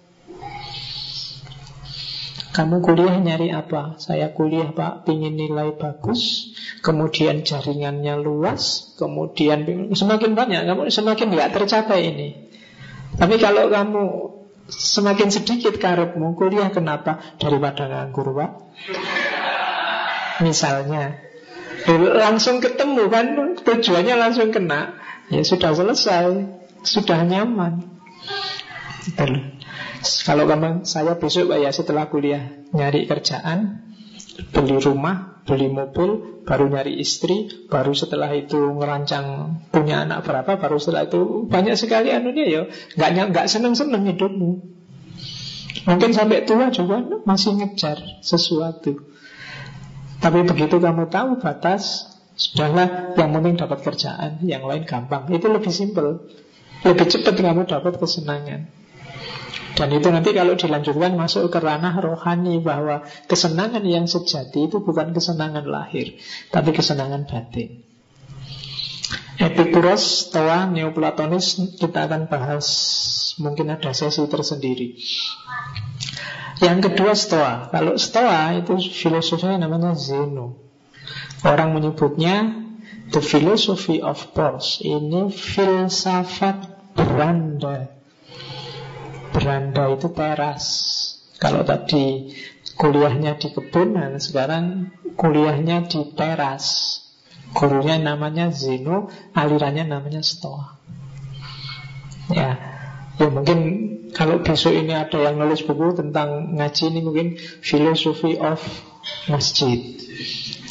S1: Kamu kuliah nyari apa? Saya kuliah pak, pingin nilai bagus Kemudian jaringannya luas Kemudian semakin banyak Kamu semakin nggak tercapai ini Tapi kalau kamu semakin sedikit karepmu Kuliah kenapa? Daripada nganggur pak? Misalnya Langsung ketemu kan? Tujuannya langsung kena. Ya sudah selesai. Sudah nyaman. Betul. Kalau kamu saya besok Pak ya setelah kuliah nyari kerjaan, beli rumah, beli mobil, baru nyari istri, baru setelah itu ngerancang punya anak berapa, baru setelah itu banyak sekali anunya ya, nggak nggak seneng seneng hidupmu. Mungkin sampai tua juga masih ngejar sesuatu. Tapi begitu kamu tahu batas, sudahlah yang penting dapat kerjaan, yang lain gampang. Itu lebih simpel. Lebih cepat kamu dapat kesenangan. Dan itu nanti kalau dilanjutkan masuk ke ranah rohani bahwa kesenangan yang sejati itu bukan kesenangan lahir, tapi kesenangan batin. Epikuros, Stoa, Neoplatonis kita akan bahas mungkin ada sesi tersendiri. Yang kedua Stoa. Kalau Stoa itu filosofinya namanya Zeno. Orang menyebutnya the philosophy of force. Ini filsafat beranda. Beranda itu teras. Kalau tadi kuliahnya di kebun, nah sekarang kuliahnya di teras. Gurunya namanya Zeno, alirannya namanya Stoa. Ya, ya mungkin kalau besok ini ada yang nulis buku tentang ngaji ini mungkin philosophy of masjid.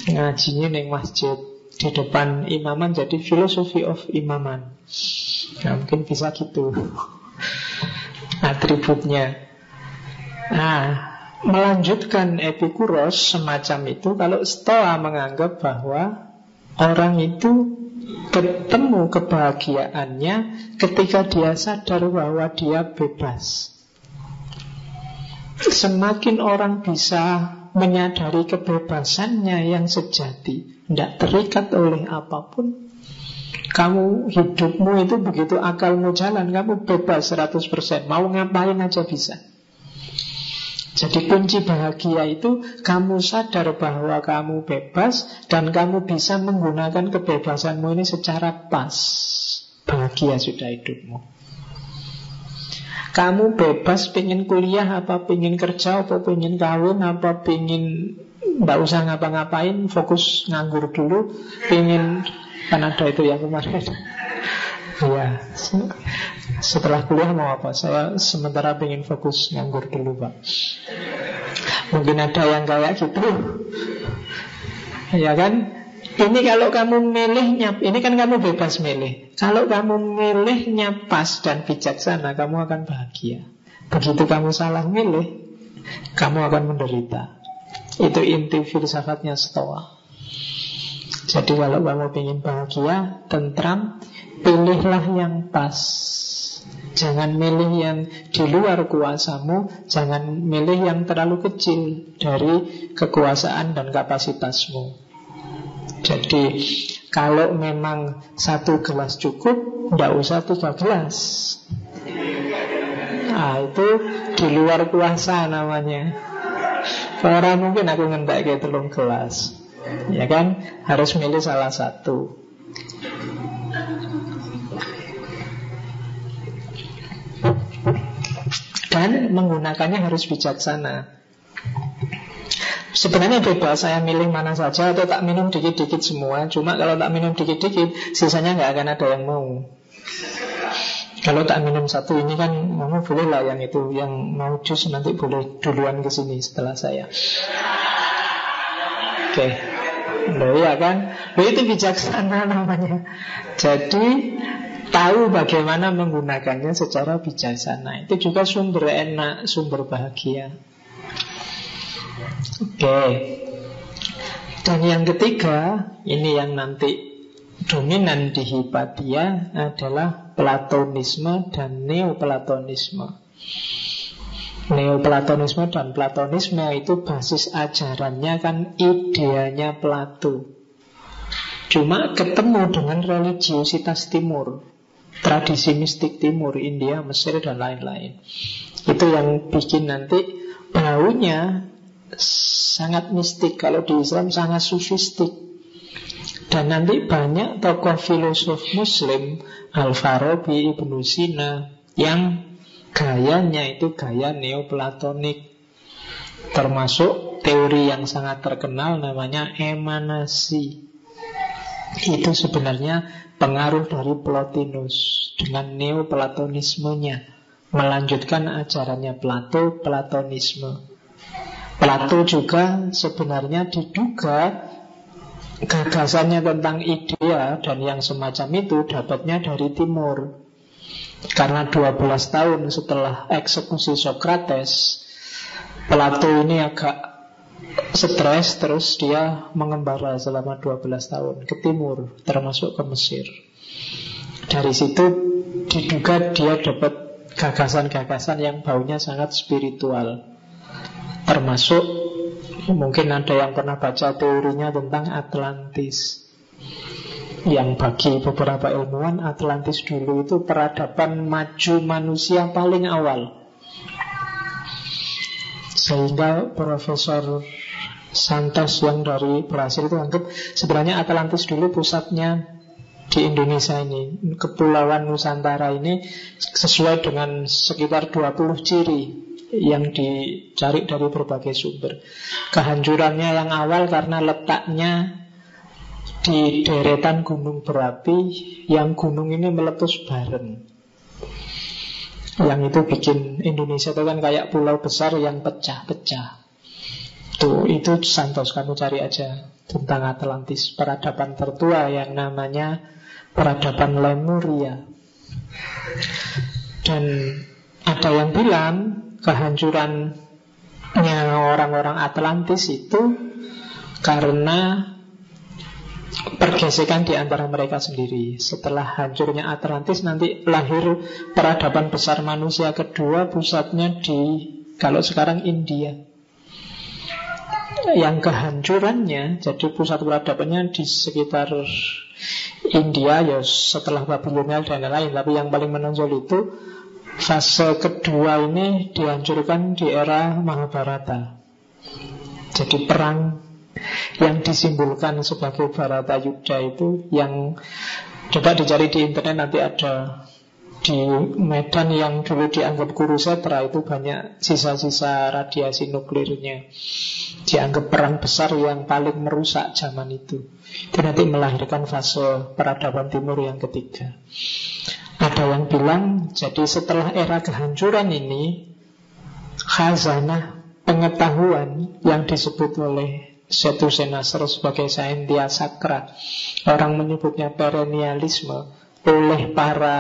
S1: Ngajinya neng masjid di depan imaman jadi philosophy of imaman. Nah, mungkin bisa gitu atributnya. Nah, melanjutkan Epikuros semacam itu kalau Stoa menganggap bahwa orang itu bertemu kebahagiaannya ketika dia sadar bahwa dia bebas. Semakin orang bisa menyadari kebebasannya yang sejati, tidak terikat oleh apa pun, kamu hidupmu itu begitu akalmu jalan, kamu bebas 100%, mau ngapain aja bisa. Jadi kunci bahagia itu kamu sadar bahwa kamu bebas dan kamu bisa menggunakan kebebasanmu ini secara pas. Bahagia sudah hidupmu. Kamu bebas pengen kuliah apa pengen kerja apa pengen kawin apa pengen Tidak usah ngapa-ngapain Fokus nganggur dulu Pengen Kan ada itu yang kemarin Ya, setelah kuliah mau apa? Saya sementara pengen fokus nganggur dulu, Pak. Mungkin ada yang kayak gitu. Ya kan? Ini kalau kamu milihnya, ini kan kamu bebas milih. Kalau kamu milihnya pas dan bijaksana, kamu akan bahagia. Begitu kamu salah milih, kamu akan menderita. Itu inti filsafatnya Stoa. Jadi kalau kamu ingin bahagia, tentram, Pilihlah yang pas. Jangan milih yang di luar kuasamu Jangan milih yang terlalu kecil Dari kekuasaan dan kapasitasmu. Jadi Kalau memang satu gelas cukup Tidak usah tiga gelas. Nah itu di luar kuasa namanya. Orang mungkin aku ngentak kayak telung gelas Ya kan? Harus milih salah satu. Dan menggunakannya harus bijaksana. Sebenarnya bebas saya milih mana saja atau tak minum dikit-dikit semua. Cuma kalau tak minum dikit-dikit Sisanya nggak akan ada yang mau. Kalau tak minum satu ini kan Mama boleh lah yang itu Yang mau jus nanti boleh duluan ke sini setelah saya. Oke. okay. Loh ya kan Loh itu bijaksana namanya Jadi tahu bagaimana menggunakannya secara bijaksana. Itu juga sumber enak, sumber bahagia. Oke. Dan yang ketiga, ini yang nanti dominan di Hipatia adalah Platonisme dan Neoplatonisme. Neoplatonisme dan Platonisme itu basis ajarannya kan ideanya Plato. Cuma ketemu dengan religiositas timur tradisi mistik timur, India, Mesir, dan lain-lain. Itu yang bikin nanti baunya sangat mistik. Kalau di Islam sangat sufistik. Dan nanti banyak tokoh filosof muslim Al-Farabi, Ibnu Sina Yang gayanya itu gaya neoplatonik Termasuk teori yang sangat terkenal namanya emanasi Itu sebenarnya pengaruh dari Plotinus dengan neoplatonismenya melanjutkan ajarannya Plato, Platonisme. Plato juga sebenarnya diduga gagasannya tentang idea dan yang semacam itu dapatnya dari timur. Karena 12 tahun setelah eksekusi Socrates, Plato ini agak stres terus dia mengembara selama 12 tahun ke timur termasuk ke Mesir. Dari situ diduga dia dapat gagasan-gagasan yang baunya sangat spiritual. Termasuk mungkin ada yang pernah baca teorinya tentang Atlantis. Yang bagi beberapa ilmuwan Atlantis dulu itu peradaban maju manusia paling awal. Sehingga Profesor Santos yang dari Brasil itu anggap sebenarnya Atlantis dulu pusatnya di Indonesia ini Kepulauan Nusantara ini sesuai dengan sekitar 20 ciri yang dicari dari berbagai sumber. Kehancurannya yang awal karena letaknya di deretan gunung berapi yang gunung ini meletus bareng. Yang itu bikin Indonesia itu kan kayak pulau besar yang pecah-pecah. Tuh, itu Santos kamu cari aja tentang Atlantis, peradaban tertua yang namanya peradaban Lemuria. Dan ada yang bilang kehancurannya orang-orang Atlantis itu karena pergesekan di antara mereka sendiri. Setelah hancurnya Atlantis nanti lahir peradaban besar manusia kedua pusatnya di kalau sekarang India. Yang kehancurannya jadi pusat peradabannya di sekitar India ya setelah Babilonia dan lain-lain tapi yang paling menonjol itu fase kedua ini dihancurkan di era Mahabharata. Jadi perang yang disimbolkan sebagai Barata Yuda itu yang coba dicari di internet nanti ada di Medan yang dulu dianggap Kurusetra itu banyak sisa-sisa radiasi nuklirnya. Dianggap perang besar yang paling merusak zaman itu. Itu nanti melahirkan fase peradaban timur yang ketiga. Ada yang bilang jadi setelah era kehancuran ini khazanah pengetahuan yang disebut oleh Setu Senasar sebagai saintia sakra orang menyebutnya perennialisme oleh para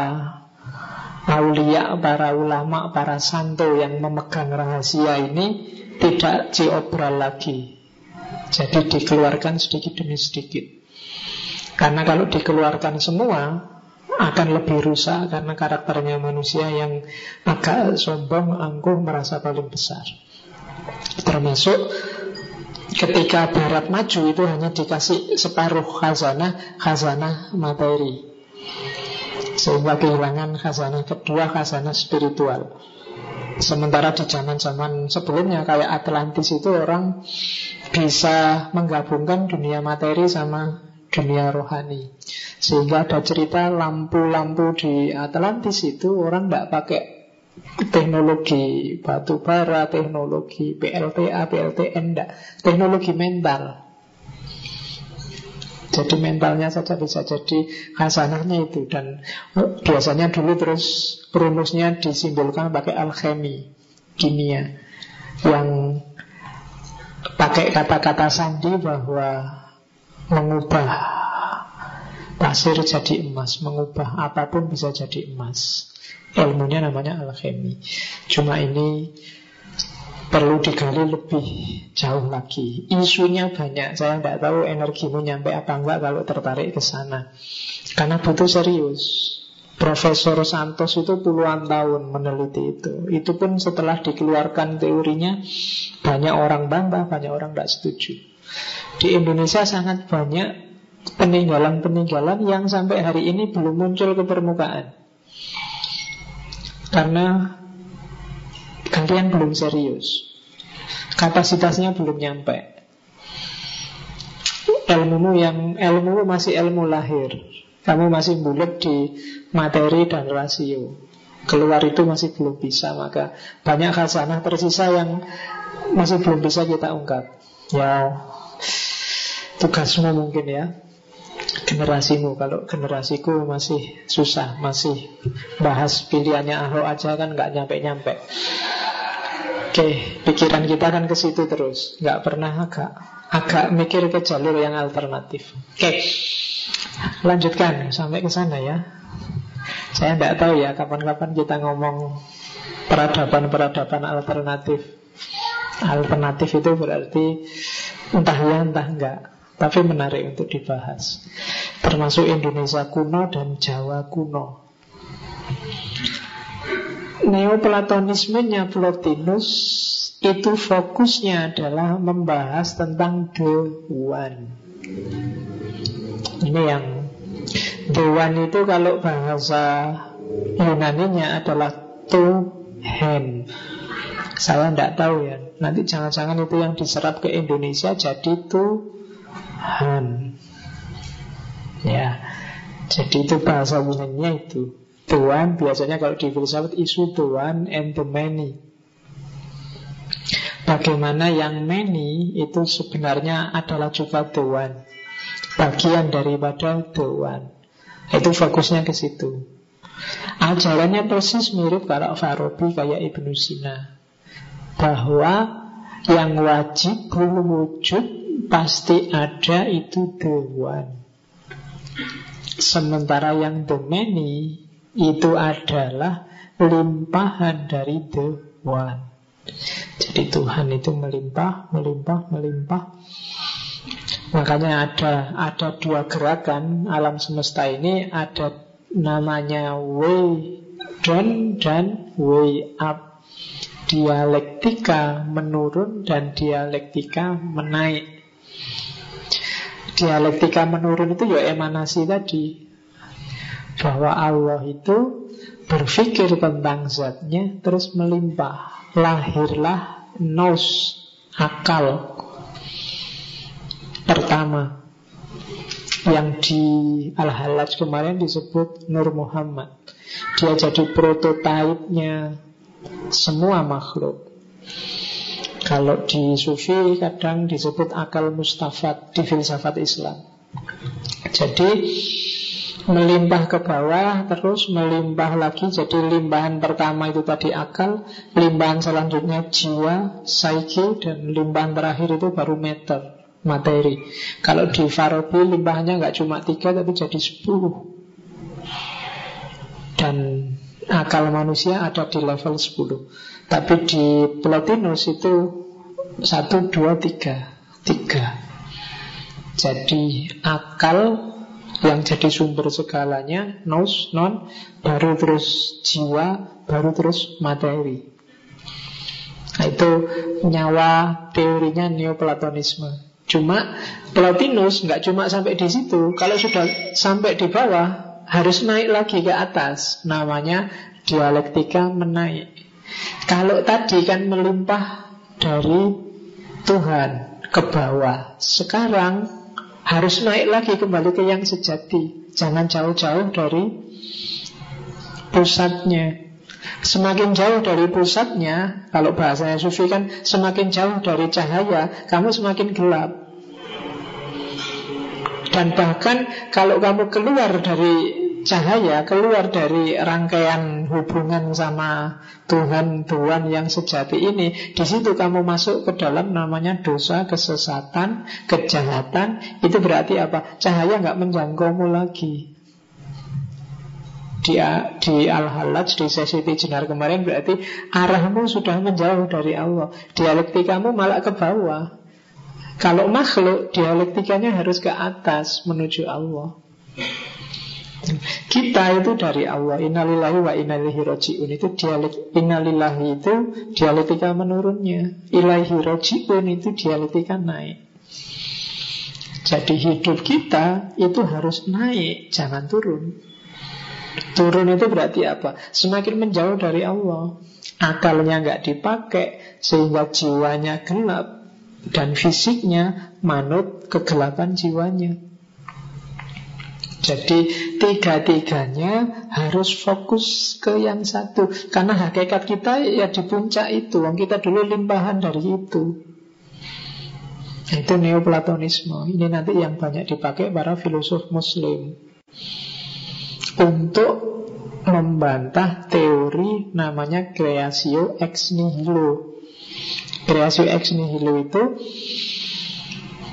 S1: aulia, para ulama, para santo yang memegang rahasia ini tidak diobral lagi. Jadi dikeluarkan sedikit demi sedikit. Karena kalau dikeluarkan semua akan lebih rusak karena karakternya manusia yang agak sombong, angkuh, merasa paling besar. Termasuk ketika Barat maju itu hanya dikasih separuh khazanah, khazanah materi. Sehingga kehilangan khazanah kedua, khazanah spiritual Sementara di zaman-zaman sebelumnya kayak Atlantis itu orang bisa menggabungkan dunia materi sama dunia rohani. Sehingga ada cerita lampu-lampu di Atlantis itu orang tidak pakai teknologi batu bara, teknologi PLTA, PLTN, enggak. Teknologi mental. Jadi mentalnya saja bisa jadi hasanahnya itu Dan biasanya dulu terus rumusnya disimbolkan pakai alchemy Kimia Yang pakai kata-kata sandi bahwa Mengubah pasir jadi emas Mengubah apa pun bisa jadi emas Ilmunya namanya alchemy Cuma ini perlu digali lebih jauh lagi. Isunya banyak, saya tidak tahu energimu nyampe apa enggak kalau tertarik ke sana. Karena butuh serius. Profesor Santos itu puluhan tahun meneliti itu. Itu pun setelah dikeluarkan teorinya, banyak orang bantah, banyak orang tidak setuju. Di Indonesia sangat banyak peninggalan-peninggalan yang sampai hari ini belum muncul ke permukaan. Karena Kalian belum serius. Kapasitasnya belum nyampe. Ilmumu yang ilmu masih ilmu lahir. Kamu masih bulat di materi dan rasio. Keluar itu masih belum bisa Maka banyak khazanah tersisa yang Masih belum bisa kita ungkap. Ya Tugasmu mungkin ya generasimu Kalau generasiku masih susah Masih bahas pilihannya Ahok aja kan nggak nyampe-nyampe Oke, pikiran kita kan ke situ terus, nggak pernah agak agak mikir ke jalur yang alternatif. Oke, lanjutkan sampai ke sana ya. Saya tidak tahu ya kapan-kapan kita ngomong peradaban-peradaban alternatif. Alternatif itu berarti entah ya entah enggak, tapi menarik untuk dibahas. Termasuk Indonesia kuno dan Jawa kuno. Neoplatonismenya Plotinus itu fokusnya adalah membahas tentang dewan. Ini yang dewan itu kalau bahasa Yunaninya adalah Tuhan. Saya tidak tahu ya. Nanti jangan-jangan itu yang diserap ke Indonesia jadi Tuhan. Ya, jadi itu bahasa Yunaninya itu. Tuhan biasanya kalau di filsafat isu Tuhan and the many. Bagaimana yang many itu sebenarnya adalah juga Tuhan. Bagian daripada Tuhan. Itu fokusnya ke situ. Ajarannya persis mirip kalau Farabi kayak Ibnu Sina bahwa yang wajib wujud pasti ada itu one. Sementara yang the itu adalah limpahan dari the one. Jadi Tuhan itu melimpah, melimpah, melimpah. Makanya ada ada dua gerakan alam semesta ini ada namanya way down dan way up dialektika menurun dan dialektika menaik. Dialektika menurun itu ya emanasi tadi. Bahwa Allah itu berpikir tentang zatnya terus melimpah. Lahirlah nos, akal. Pertama, yang di Al-Halaj kemarin disebut Nur Muhammad. Dia jadi prototipenya semua makhluk. Kalau di sufi kadang disebut akal mustafat di filsafat Islam. Jadi melimpah ke bawah terus melimpah lagi. Jadi limpahan pertama itu tadi akal limpahan selanjutnya jiwa, psyche dan limpahan terakhir itu baru meter materi. Kalau di Farabi limpahannya nggak cuma tiga tapi jadi sepuluh. Dan akal manusia ada di level 10 Tapi di Plotinus itu 1, 2, 3 3 Jadi akal yang jadi sumber segalanya Nous, non, baru terus jiwa, baru terus materi. Nah itu nyawa teorinya Neoplatonisme. Cuma Plotinus nggak cuma sampai di situ. Kalau sudah sampai di bawah harus naik lagi ke atas. Namanya dialektika menaik. Kalau tadi kan melimpah dari Tuhan ke bawah. Sekarang harus naik lagi kembali ke yang sejati. Jangan jauh-jauh dari pusatnya. Semakin jauh dari pusatnya, kalau bahasanya sufi kan semakin jauh dari cahaya, kamu semakin gelap. Dan bahkan kalau kamu keluar dari cahaya keluar dari rangkaian hubungan sama Tuhan Tuhan yang sejati ini. Di situ kamu masuk ke dalam namanya dosa kesesatan kejahatan. Itu berarti apa? Cahaya nggak menjangkaumu lagi. Di, di Al-Halaj di sesi Tijenar kemarin berarti arahmu sudah menjauh dari Allah. Dialektikamu malah ke bawah. Kalau makhluk dialektikanya harus ke atas menuju Allah kita itu dari Allah. Innalillahi wa innalillahi roji'un Itu dialek Innalillahi itu dialektika menurunnya. Ilahi roji'un itu dialektika naik. Jadi hidup kita itu harus naik Jangan turun. Turun itu berarti apa? Semakin menjauh dari Allah. Akalnya nggak dipakai Sehingga jiwanya gelap. Dan fisiknya manut kegelapan jiwanya jadi tiga-tiganya harus fokus ke yang satu. Karena hakikat kita ya di puncak itu. Wong kita dulu limpahan dari itu. Itu neoplatonisme. Ini nanti yang banyak dipakai para filosof muslim. Untuk membantah teori namanya creatio ex nihilo. Creatio ex nihilo itu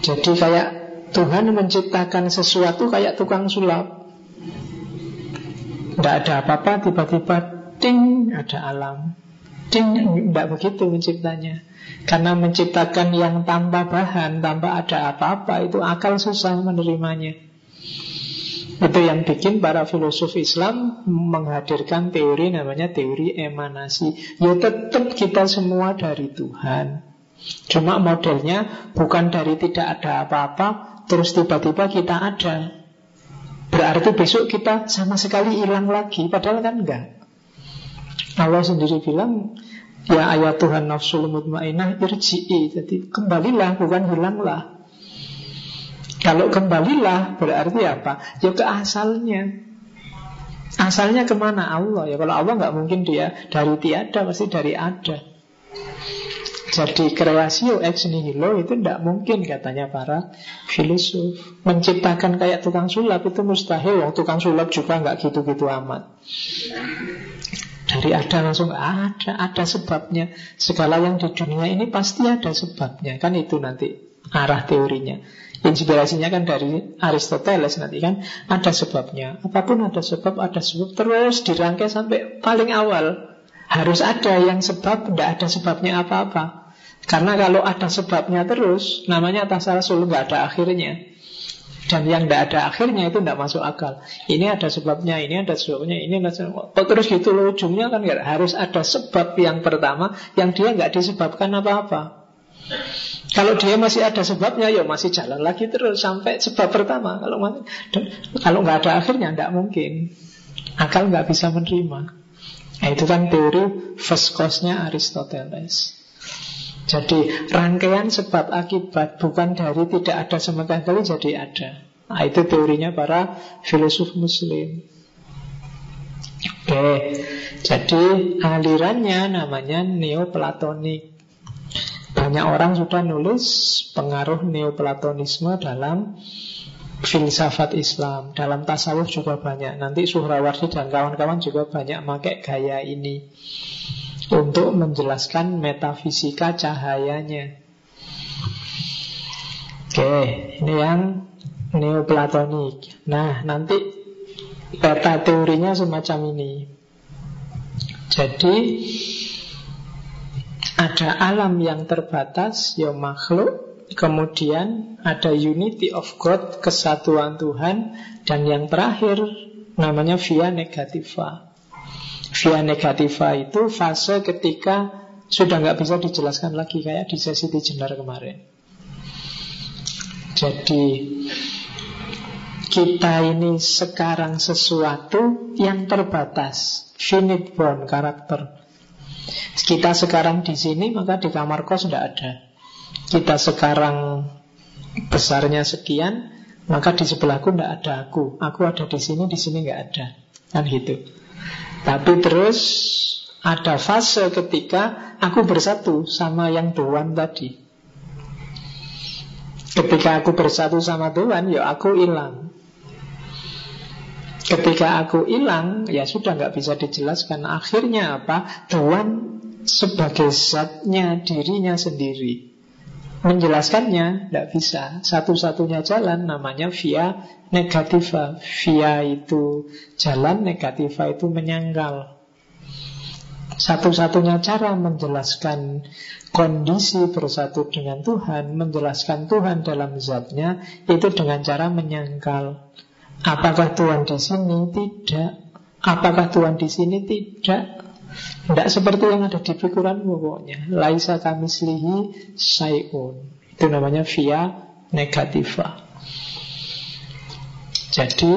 S1: Jadi kayak Tuhan menciptakan sesuatu kayak tukang sulap. Tidak ada apa-apa, tiba-tiba ting ada alam. Ting tidak begitu menciptanya. Karena menciptakan yang tanpa bahan, tanpa ada apa-apa, itu akal susah menerimanya. Itu yang bikin para filosof Islam menghadirkan teori namanya teori emanasi. Ya tetap kita semua dari Tuhan. Cuma modelnya bukan dari tidak ada apa-apa, Terus tiba-tiba kita ada Berarti besok kita sama sekali hilang lagi Padahal kan enggak Allah sendiri bilang Ya ayat Tuhan nafsul mutmainah irji'i. Jadi kembalilah bukan hilanglah. Kalau kembalilah berarti apa? Ya ke asalnya. Asalnya ke mana Allah? Ya kalau Allah nggak mungkin dia dari tiada, pasti dari ada. Jadi kreasio ex nihilo itu tidak mungkin katanya para filosof. Menciptakan kayak tukang sulap itu mustahil. Wong tukang sulap juga nggak gitu-gitu amat. Dari ada langsung ada, ada sebabnya. Segala yang di dunia ini pasti ada sebabnya. Kan itu nanti arah teorinya. Inspirasinya kan dari Aristoteles nanti kan ada sebabnya. Apa pun ada sebab, ada sebab terus dirangkai sampai paling awal. Harus ada yang sebab, tidak ada sebabnya apa-apa. Karena kalau ada sebabnya terus, namanya tasalsul, nggak ada akhirnya. Dan yang tidak ada akhirnya itu tidak masuk akal. Ini ada sebabnya, ini ada sebabnya, ini ada sebabnya. Oh, terus gitu loh ujungnya kan gak, harus ada sebab yang pertama yang dia nggak disebabkan apa-apa. Kalau dia masih ada sebabnya, ya masih jalan lagi terus sampai sebab pertama. Kalau kalau nggak ada akhirnya, tidak mungkin. Akal nggak bisa menerima. Nah, itu kan teori first cause-nya Aristoteles. Jadi rangkaian sebab akibat bukan dari tidak ada sama sekali jadi ada. Nah, itu teorinya para filosof muslim. Oke, jadi alirannya namanya neoplatonik. Banyak orang sudah nulis pengaruh neoplatonisme dalam filsafat Islam. Dalam tasawuf juga banyak. Nanti Suhrawardi dan kawan-kawan juga banyak pakai gaya ini untuk menjelaskan metafisika cahayanya. Oke, ini yang neoplatonik. Nah, nanti peta teorinya semacam ini. Jadi ada alam yang terbatas, ya makhluk, kemudian ada unity of God, kesatuan Tuhan, dan yang terakhir namanya via negativa. Via negativa itu fase ketika sudah nggak bisa dijelaskan lagi kayak di sesi Jenar kemarin. Jadi kita ini sekarang sesuatu yang terbatas, finite born karakter. Kita sekarang di sini maka di kamar kos tidak ada. Kita sekarang besarnya sekian, maka di sebelahku tidak ada aku. Aku ada di sini, di sini nggak ada. Kan gitu. Tapi terus ada fase ketika aku bersatu sama yang Tuhan tadi. Ketika aku bersatu sama Tuhan, ya aku hilang. Ketika aku hilang, ya sudah nggak bisa dijelaskan. Akhirnya apa? Tuhan sebagai zatnya dirinya sendiri. Menjelaskannya tidak bisa. Satu-satunya jalan namanya via negativa. Via itu jalan, negativa itu menyangkal. Satu-satunya cara menjelaskan kondisi bersatu dengan Tuhan, menjelaskan Tuhan dalam zatnya, itu dengan cara menyangkal. Apakah Tuhan di sini? Tidak. Apakah Tuhan di sini? Tidak. Tidak seperti yang ada di pikiran pokoknya. Laisa kamislihi sayun. Itu namanya via negativa. Jadi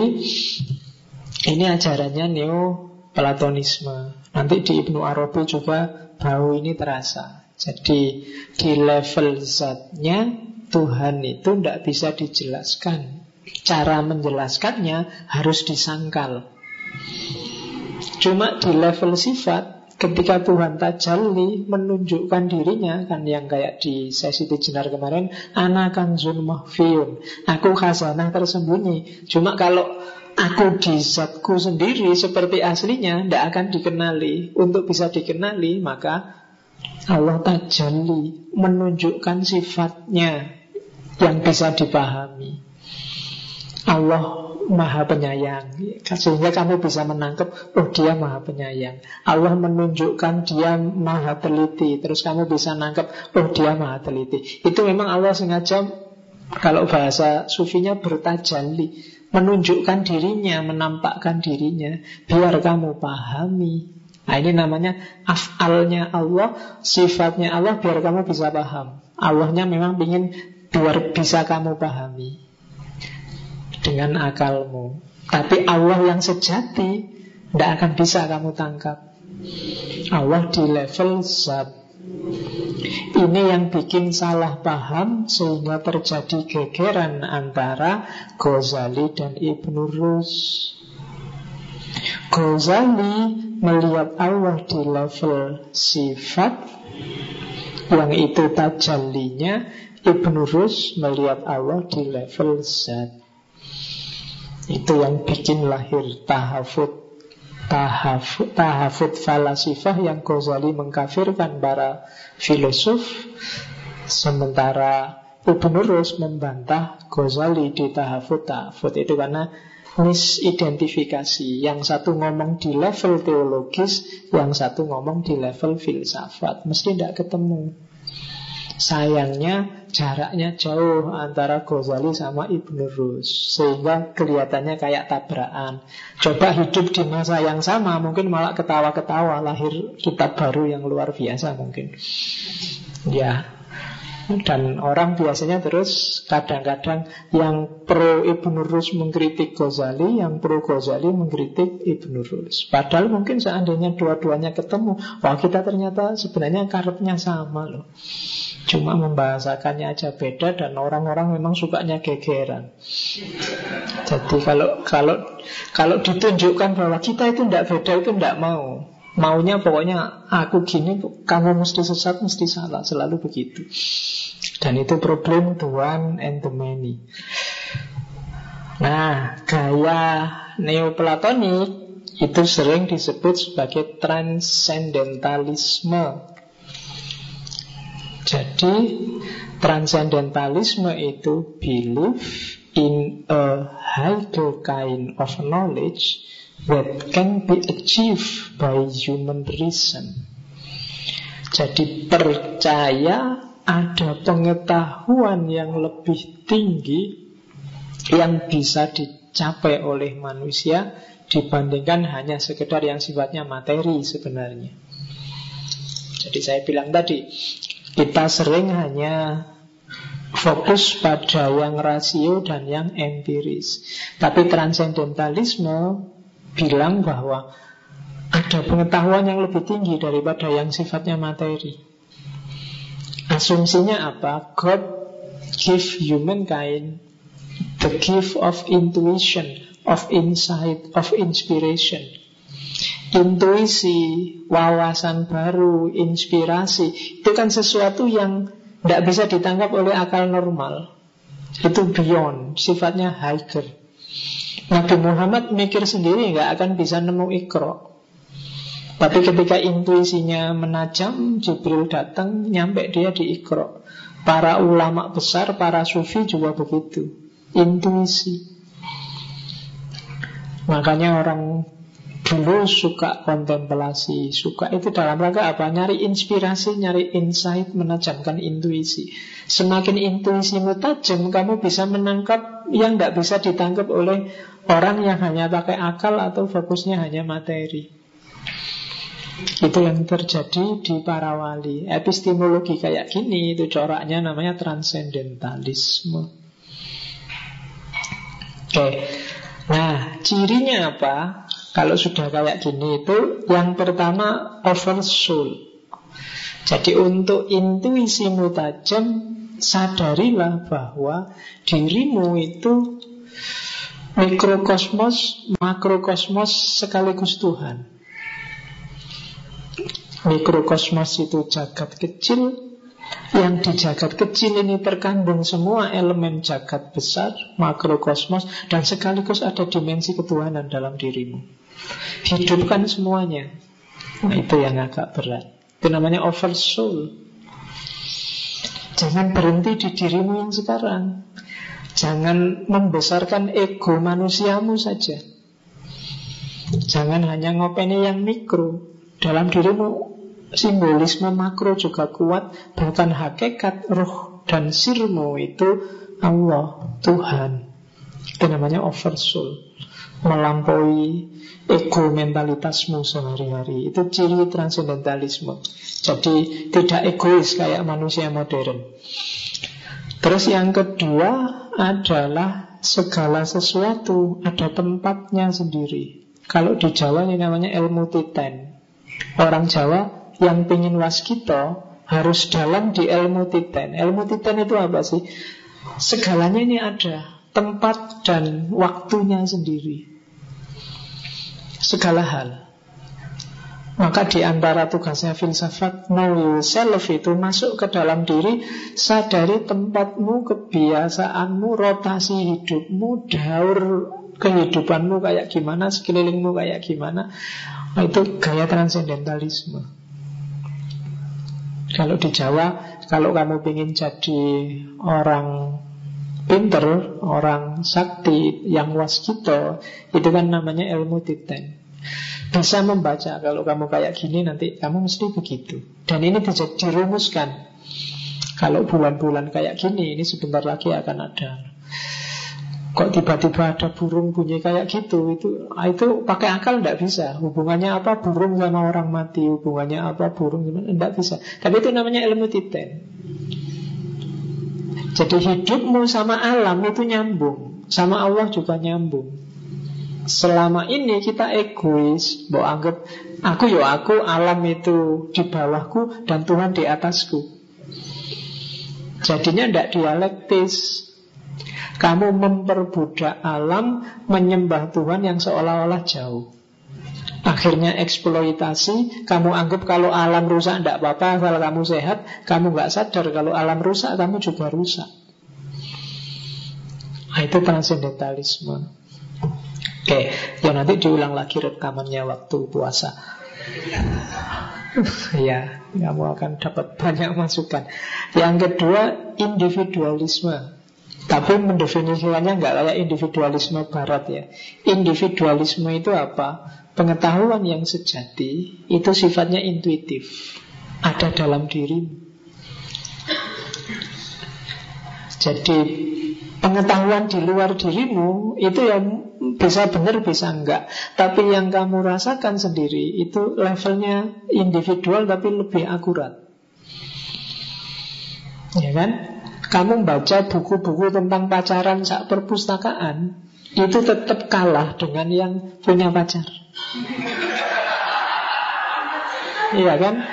S1: ini ajarannya neo Platonisme. Nanti di Ibnu Arabi juga bau ini terasa. Jadi di level zatnya Tuhan itu tidak bisa dijelaskan. Cara menjelaskannya harus disangkal. Cuma di level sifat Ketika Tuhan tajalli menunjukkan dirinya kan yang kayak di sesi Jenar kemarin anakan zun mahfiun aku khazanah tersembunyi. Cuma kalau aku di zatku sendiri seperti aslinya tidak akan dikenali. Untuk bisa dikenali maka Allah tajalli menunjukkan sifatnya yang bisa dipahami Allah maha penyayang. Sehingga kamu bisa menangkap Oh dia maha penyayang. Allah menunjukkan dia maha teliti. Terus kamu bisa nangkep Oh dia maha teliti. Itu memang Allah sengaja Kalau bahasa sufinya bertajalli. Menunjukkan dirinya Menampakkan dirinya Biar kamu pahami. Nah ini namanya afalnya Allah Sifatnya Allah biar kamu bisa paham. Allahnya memang ingin biar bisa kamu pahami dengan akalmu. Tapi Allah yang sejati tidak akan bisa kamu tangkap. Allah di level zat ini yang bikin salah paham sehingga terjadi gegeran antara Ghazali dan Ibnu Rus. Ghazali melihat Allah di level sifat yang itu tajallinya Ibnu Rus melihat Allah di level zat Itu yang bikin lahir tahafut tahafut, tahafut falasifah yang Ghazali mengkafirkan para filosof. Sementara Ibnu Rus membantah Ghazali di tahafut tahafut itu karena misidentifikasi. Yang satu ngomong di level teologis yang satu ngomong di level filsafat. Mesti tidak ketemu. Sayangnya jaraknya jauh antara Ghazali sama Ibnu Rus Sehingga kelihatannya kayak tabrakan Coba hidup di masa yang sama Mungkin malah ketawa-ketawa Lahir kitab baru yang luar biasa mungkin Ya dan orang biasanya terus kadang-kadang yang pro Ibnu Rus mengkritik Ghazali, yang pro Ghazali mengkritik Ibnu Rus. Padahal mungkin seandainya dua-duanya ketemu, wah kita ternyata sebenarnya karepnya sama loh. Cuma membahasakannya aja beda dan orang-orang memang sukanya gegeran. Jadi kalau kalau kalau ditunjukkan bahwa kita itu tidak beda itu tidak mau. Maunya pokoknya aku gini, kamu mesti sesat, mesti salah, selalu begitu. Dan itu problem one and the many. Nah, gaya neoplatonik itu sering disebut sebagai transcendentalisme. Jadi transcendentalisme itu belief in a higher kind of knowledge that can be achieved by human reason. Jadi percaya ada pengetahuan yang lebih tinggi yang bisa dicapai oleh manusia dibandingkan hanya sekedar yang sifatnya materi sebenarnya. Jadi saya bilang tadi, kita sering hanya fokus pada yang rasio dan yang empiris. Tapi transcendentalisme bilang bahwa ada pengetahuan yang lebih tinggi daripada yang sifatnya materi. Asumsinya apa? God give humankind the gift of intuition, of insight, of inspiration intuisi, wawasan baru, inspirasi, itu kan sesuatu yang tidak bisa ditangkap oleh akal normal. Itu beyond, sifatnya higher. Nabi Muhammad mikir sendiri nggak akan bisa nemu ikro. Tapi ketika intuisinya menajam, Jibril datang, nyampe dia di ikro. Para ulama besar, para sufi juga begitu. Intuisi. Makanya orang dulu suka kontemplasi, suka itu dalam rangka apa? Nyari inspirasi, nyari insight, menajamkan intuisi. Semakin intuisimu tajam, kamu bisa menangkap yang tidak bisa ditangkap oleh orang yang hanya pakai akal atau fokusnya hanya materi. Itu yang terjadi di para wali. Epistemologi kayak gini itu coraknya namanya transcendentalisme. Oke. Nah, cirinya apa? Kalau sudah kayak gini itu Yang pertama oversoul Jadi untuk intuisimu tajam Sadarilah bahwa Dirimu itu Mikrokosmos Makrokosmos sekaligus Tuhan. Mikrokosmos itu jagat kecil yang di jagat kecil ini terkandung semua elemen jagat besar, makrokosmos, dan sekaligus ada dimensi ketuhanan dalam dirimu. Hidupkan semuanya. Nah, itu yang agak berat. Itu namanya oversoul. Jangan berhenti di dirimu yang sekarang. Jangan membesarkan ego manusiamu saja. Jangan hanya ngopeni yang mikro. Dalam dirimu simbolisme makro juga kuat. Bahkan hakikat roh dan sirmu itu Allah Tuhan. Itu namanya oversoul. Melampaui ego mentalitasmu sehari-hari. Itu ciri transcendentalisme. Jadi tidak egois kayak manusia modern. Terus yang kedua adalah segala sesuatu ada tempatnya sendiri. Kalau di Jawa ini namanya ilmu titen. Orang Jawa yang pengen waskito harus dalam di ilmu titen. Ilmu titen itu apa sih? Segalanya ini ada tempat dan waktunya sendiri. Segala hal. Maka di antara tugasnya filsafat know yourself itu masuk ke dalam diri, sadari tempatmu, kebiasaanmu, rotasi hidupmu, daur kehidupanmu kayak gimana, sekelilingmu kayak gimana. Nah, itu gaya transendentalisme. Kalau di Jawa, kalau kamu ingin jadi orang pinter, orang sakti, yang waskito, itu kan namanya ilmu titen. Bisa membaca kalau kamu kayak gini nanti kamu mesti begitu. Dan ini bisa dirumuskan. Kalau bulan-bulan kayak gini ini sebentar lagi akan ada. Kok tiba-tiba ada burung bunyi kayak gitu? Itu itu pakai akal tidak bisa. Hubungannya apa burung sama orang mati? Hubungannya apa burung Tidak bisa. Tapi itu namanya ilmu titen. Jadi hidupmu sama alam itu nyambung. Sama Allah juga nyambung. Selama ini kita egois Mau anggap Aku yo aku, alam itu di bawahku Dan Tuhan di atasku. Jadinya tidak dialektis Kamu memperbudak alam Menyembah Tuhan yang seolah-olah jauh Akhirnya eksploitasi Kamu anggap kalau alam rusak Tidak apa-apa kalau kamu sehat Kamu nggak sadar kalau alam rusak Kamu juga rusak Nah, itu transcendentalisme Oke, ya nanti diulang lagi rekamannya waktu puasa. ya, kamu akan dapat banyak masukan. Yang kedua, individualisme. Tapi mendefinisikannya nggak kayak individualisme barat ya. Individualisme itu apa? Pengetahuan yang sejati itu sifatnya intuitif. Ada dalam diri. Jadi pengetahuan di luar dirimu itu yang bisa benar bisa enggak tapi yang kamu rasakan sendiri itu levelnya individual tapi lebih akurat ya kan kamu baca buku-buku tentang pacaran saat perpustakaan itu tetap kalah dengan yang punya pacar iya kan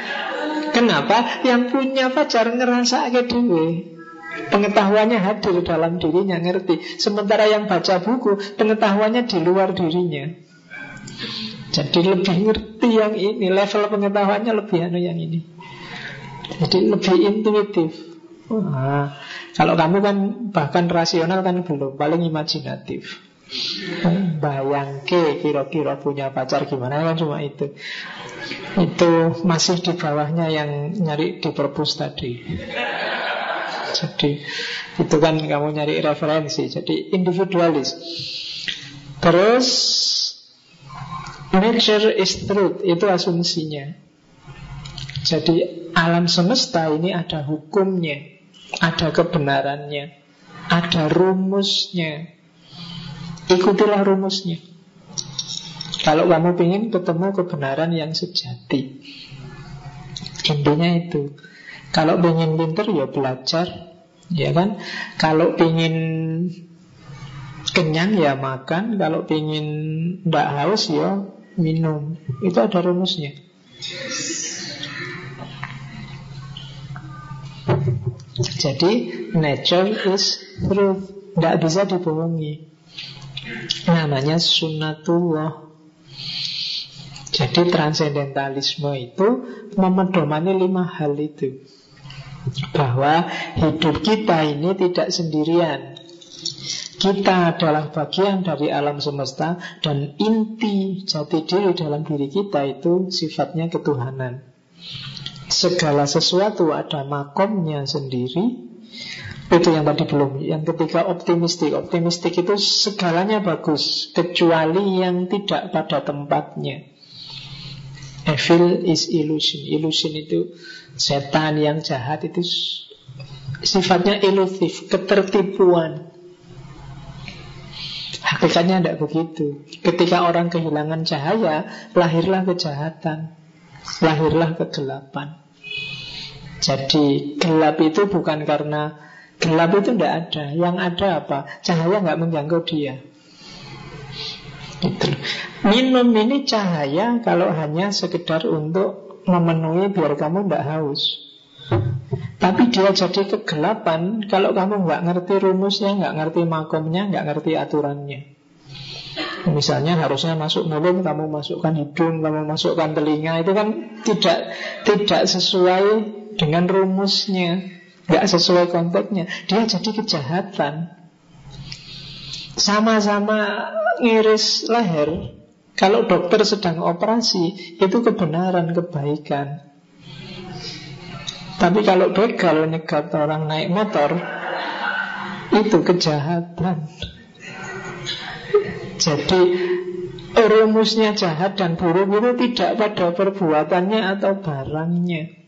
S1: kenapa yang punya pacar ngerasa kayak dewe Pengetahuannya hadir dalam dirinya, ngerti. Sementara yang baca buku, pengetahuannya di luar dirinya. Jadi lebih ngerti yang ini, level pengetahuannya lebih anu yang ini. Jadi lebih intuitif. Nah, kalau kamu kan bahkan rasional kan belum, paling imajinatif. Bayangke kira-kira punya pacar gimana kan cuma itu. Itu masih di bawahnya yang nyari di perpus tadi. Jadi itu kan kamu nyari referensi. Jadi individualis. Terus nature is truth itu asumsinya. Jadi alam semesta ini ada hukumnya, ada kebenarannya, ada rumusnya. Ikutilah rumusnya. Kalau kamu ingin ketemu kebenaran yang sejati Intinya itu Kalau ingin pinter ya belajar Ya kan? Kalau ingin kenyang ya makan, kalau ingin tidak haus ya minum. Itu ada rumusnya. Jadi nature is truth, tidak bisa dibohongi. Namanya sunnatullah. Jadi transcendentalisme itu memedomani lima hal itu bahwa hidup kita ini tidak sendirian. Kita adalah bagian dari alam semesta dan inti jati diri dalam diri kita itu sifatnya ketuhanan. Segala sesuatu ada makomnya sendiri. Itu yang tadi belum. Yang ketiga optimistik. Optimistik itu segalanya bagus kecuali yang tidak pada tempatnya. Evil is illusion. Illusion itu Setan yang jahat itu sifatnya ilusif, ketertipuan. Hakikatnya tidak begitu. Ketika orang kehilangan cahaya, lahirlah kejahatan, lahirlah kegelapan. Jadi gelap itu bukan karena gelap itu tidak ada. Yang ada apa? Cahaya nggak menjangkau dia. Gitu. Minum ini cahaya kalau hanya sekedar untuk memenuhi biar kamu tidak haus. Tapi dia jadi kegelapan kalau kamu nggak ngerti rumusnya, nggak ngerti makomnya, nggak ngerti aturannya. Misalnya harusnya masuk mulut, kamu masukkan hidung, kamu masukkan telinga, itu kan tidak tidak sesuai dengan rumusnya, nggak sesuai konteksnya. Dia jadi kejahatan. Sama-sama ngiris leher, kalau dokter sedang operasi, itu kebenaran, kebaikan. Tapi kalau begal nyegat orang naik motor Itu kejahatan Jadi rumusnya jahat dan buruk itu tidak pada perbuatannya atau barangnya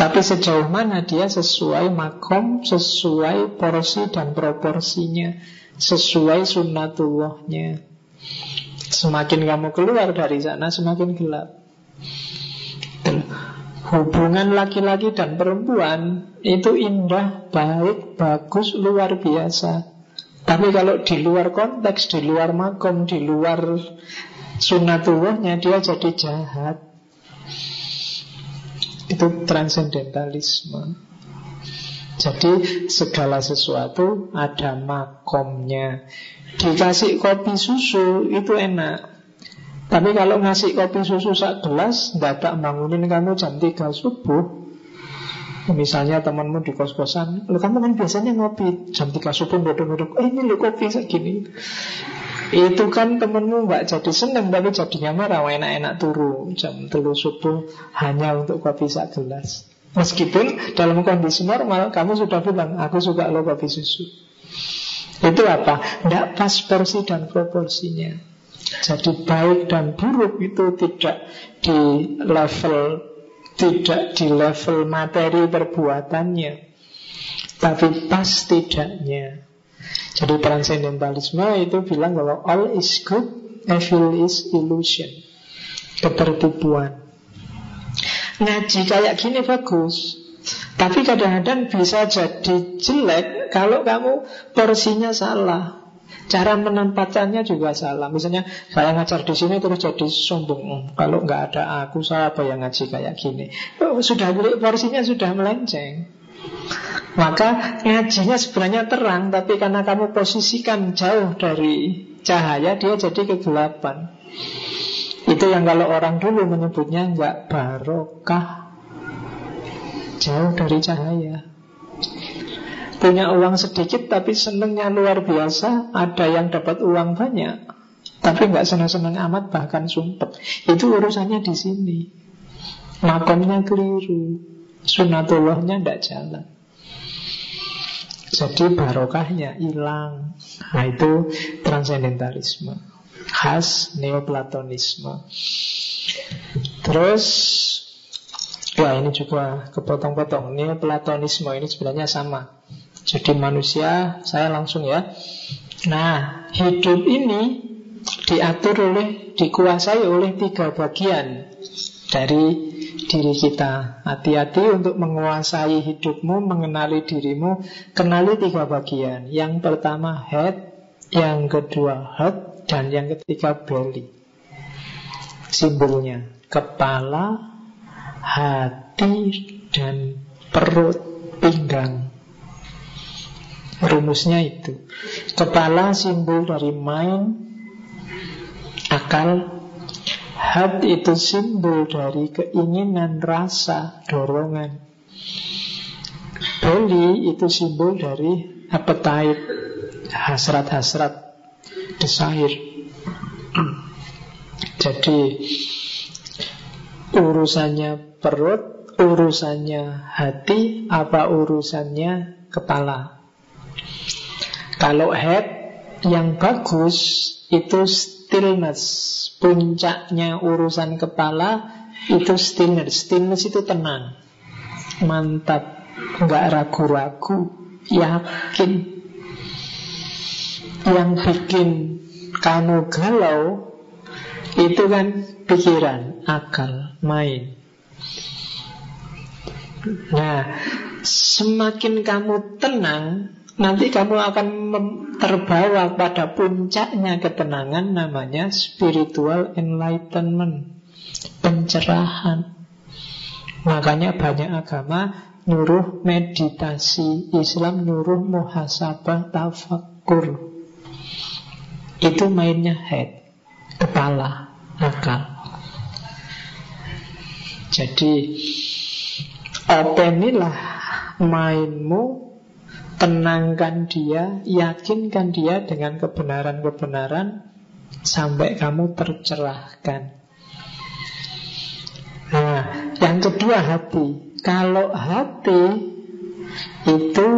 S1: Tapi sejauh mana dia sesuai makom, sesuai porsi dan proporsinya Sesuai sunnatullahnya Semakin kamu keluar dari sana semakin gelap Hubungan laki-laki dan perempuan itu indah, baik, bagus, luar biasa. Tapi kalau di luar konteks, di luar makom, di luar sunatullahnya, dia jadi jahat. Itu transcendentalisme. Jadi segala sesuatu ada makomnya. Dikasih kopi susu itu enak. Tapi kalau ngasih kopi susu sak gelas, dadak bangunin kamu jam 3 subuh. Misalnya temanmu di kos-kosan, lo kamu kan biasanya ngopi jam 3 subuh bodoh-bodoh. Eh ini lo kopi segini. Itu kan temenmu nggak jadi seneng tapi jadinya marah enak-enak turu jam telu subuh hanya untuk kopi sak gelas. Meskipun dalam kondisi normal kamu sudah bilang aku suka lo kopi susu. Itu apa? Tidak pas porsi dan proporsinya. Jadi baik dan buruk itu tidak di level tidak di level materi perbuatannya, tapi pas tidaknya. Jadi transcendentalisme itu bilang bahwa all is good, evil is illusion, ketertipuan. Ngaji kayak gini bagus, tapi kadang-kadang bisa jadi jelek kalau kamu porsinya salah. Cara menempatannya juga salah. Misalnya saya ngajar di sini terus jadi sombong. Oh, kalau nggak ada aku, saya apa yang ngaji kayak gini? Oh, sudah porsinya sudah melenceng. Maka ngajinya sebenarnya terang, tapi karena kamu posisikan jauh dari cahaya, dia jadi kegelapan. Itu yang kalau orang dulu menyebutnya nggak barokah, jauh dari cahaya punya uang sedikit tapi senengnya luar biasa, ada yang dapat uang banyak, tapi nggak senang-senang amat bahkan sumpet. Itu urusannya di sini. Makomnya keliru, sunatullahnya tidak jalan. Jadi barokahnya hilang. Nah itu transcendentalisme khas neoplatonisme. Terus Wah ini juga kepotong-potong Neoplatonisme ini sebenarnya sama jadi manusia, saya langsung ya. Nah, hidup ini diatur oleh, dikuasai oleh tiga bagian dari diri kita. Hati-hati untuk menguasai hidupmu, mengenali dirimu, kenali tiga bagian. Yang pertama head, yang kedua heart, dan yang ketiga belly. Simbolnya kepala, hati, dan perut, pinggang. Rumusnya itu Kepala simbol dari mind Akal Heart itu simbol dari keinginan, rasa, dorongan. Belly itu simbol dari appetite Hasrat-hasrat Desire. Jadi Urusannya perut Urusannya hati Apa urusannya kepala? Kalau head yang bagus itu stillness. Puncaknya urusan kepala itu stillness. Stillness itu tenang. Mantap. Nggak ragu-ragu. Yakin. Yang bikin kamu galau itu kan pikiran, akal, main. Nah, semakin kamu tenang, Nanti kamu akan terbawa pada puncaknya ketenangan namanya spiritual enlightenment, pencerahan. Makanya banyak agama nyuruh meditasi, Islam nyuruh muhasabah tafakur. Itu mainnya head, kepala, akal. Jadi openilah mainmu Tenangkan dia, yakinkan dia dengan kebenaran-kebenaran sampai kamu tercerahkan. Nah, yang kedua hati. Kalau hati itu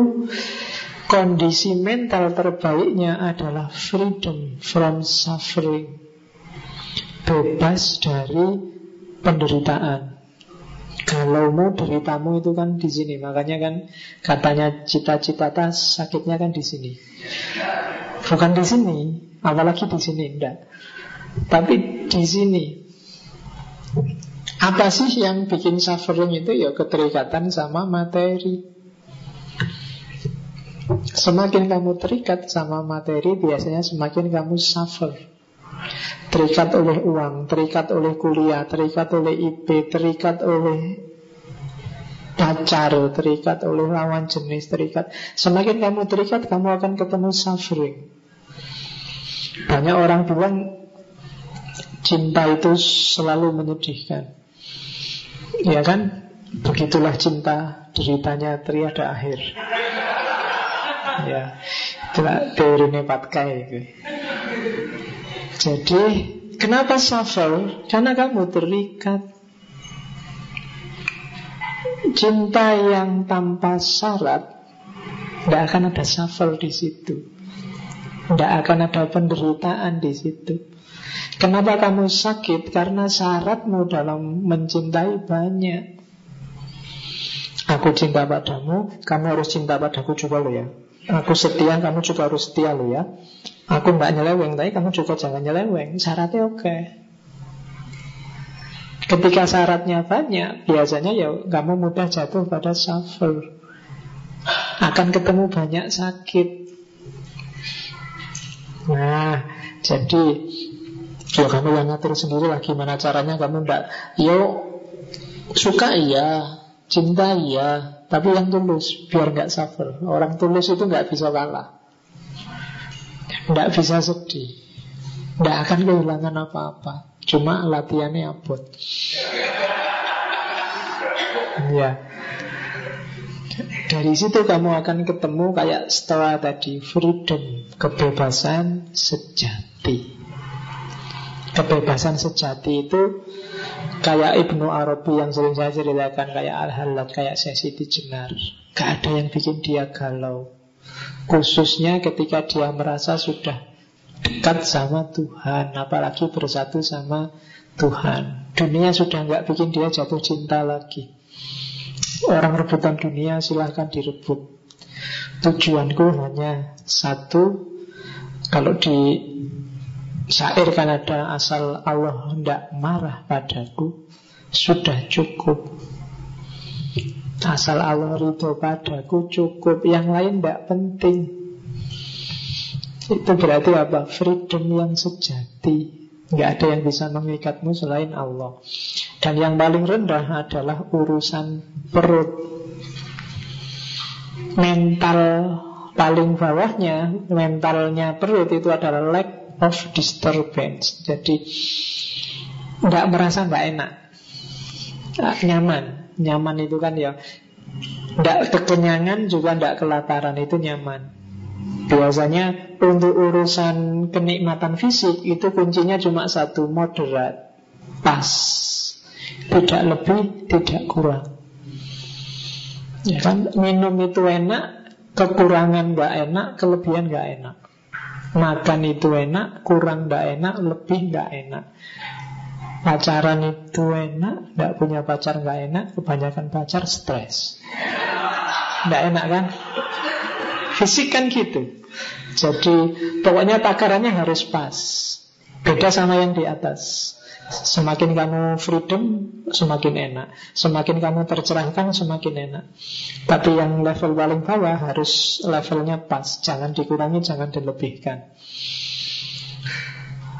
S1: kondisi mental terbaiknya adalah freedom from suffering. Bebas dari penderitaan. Kalau mau deritamu itu kan di sini. Makanya kan katanya cita-cita tas sakitnya kan di sini. Bukan di sini, apalagi di sini enggak. Tapi di sini. Apa sih yang bikin suffering itu? Ya keterikatan sama materi. Semakin kamu terikat sama materi, biasanya semakin kamu suffer. Terikat oleh uang, terikat oleh kuliah, terikat oleh IP, terikat oleh pacar, terikat oleh lawan jenis, terikat. Semakin kamu terikat, kamu akan ketemu suffering. Banyak orang bilang cinta itu selalu menyedihkan. Ya kan? Begitulah cinta, deritanya tiada akhir. Ya, itulah teori Nepatkai itu. Jadi kenapa suffer? Karena kamu terikat. Cinta yang tanpa syarat Tidak akan ada suffer di situ. Tidak akan ada penderitaan di situ. Kenapa kamu sakit? Karena syaratmu dalam mencintai banyak. Aku cinta padamu Kamu harus cinta padaku juga loh ya. Aku setia, kamu juga harus setia loh ya Aku mbak nyeleweng, tapi kamu juga jangan nyeleweng. Syaratnya oke. Okay. Ketika syaratnya banyak, biasanya ya kamu mudah jatuh pada suffer. Akan ketemu banyak sakit. Nah, jadi ya kamu yang ngatur sendiri lah gimana caranya kamu ndak yo suka iya, cinta iya, tapi yang tulus biar nggak suffer. Orang tulus itu nggak bisa kalah. Tidak bisa sedih Tidak akan kehilangan apa-apa Cuma latihannya abot Ya dari situ kamu akan ketemu kayak setelah tadi freedom, kebebasan sejati. Kebebasan sejati itu kayak Ibnu Arabi yang sering saya ceritakan kayak Al-Halat, kayak sesi Jenar. Gak ada yang bikin dia galau. Khususnya ketika dia merasa sudah dekat sama Tuhan Apalagi bersatu sama Tuhan. Dunia sudah nggak bikin dia jatuh cinta lagi. Orang rebutan dunia silahkan direbut. Tujuanku hanya satu Kalau di syair kan ada asal Allah hendak marah padaku Sudah cukup Asal Allah ridho padaku cukup. Yang lain tidak penting. Itu berarti apa? Freedom yang sejati. Nggak ada yang bisa mengikatmu selain Allah. Dan yang paling rendah adalah urusan perut. Mental paling bawahnya Mentalnya perut itu adalah lack of disturbance. Jadi Tidak merasa nggak enak. Nyaman Nyaman itu kan ya. Tidak kekenyangan juga tidak kelaparan Itu nyaman. Biasanya untuk urusan kenikmatan fisik Itu kuncinya cuma satu Moderat Pas. Tidak lebih, tidak kurang. Ya kan? Minum itu enak Kekurangan nggak enak Kelebihan nggak enak. Makan itu enak, kurang nggak enak, lebih nggak enak. Pacaran itu enak, tidak punya pacar nggak enak, kebanyakan pacar stres. Tidak enak kan? Fisik kan gitu. Jadi pokoknya takarannya harus pas. Beda sama yang di atas. Semakin kamu freedom, semakin enak. Semakin kamu tercerahkan, semakin enak. Tapi yang level paling bawah harus levelnya pas. Jangan dikurangi, jangan dilebihkan.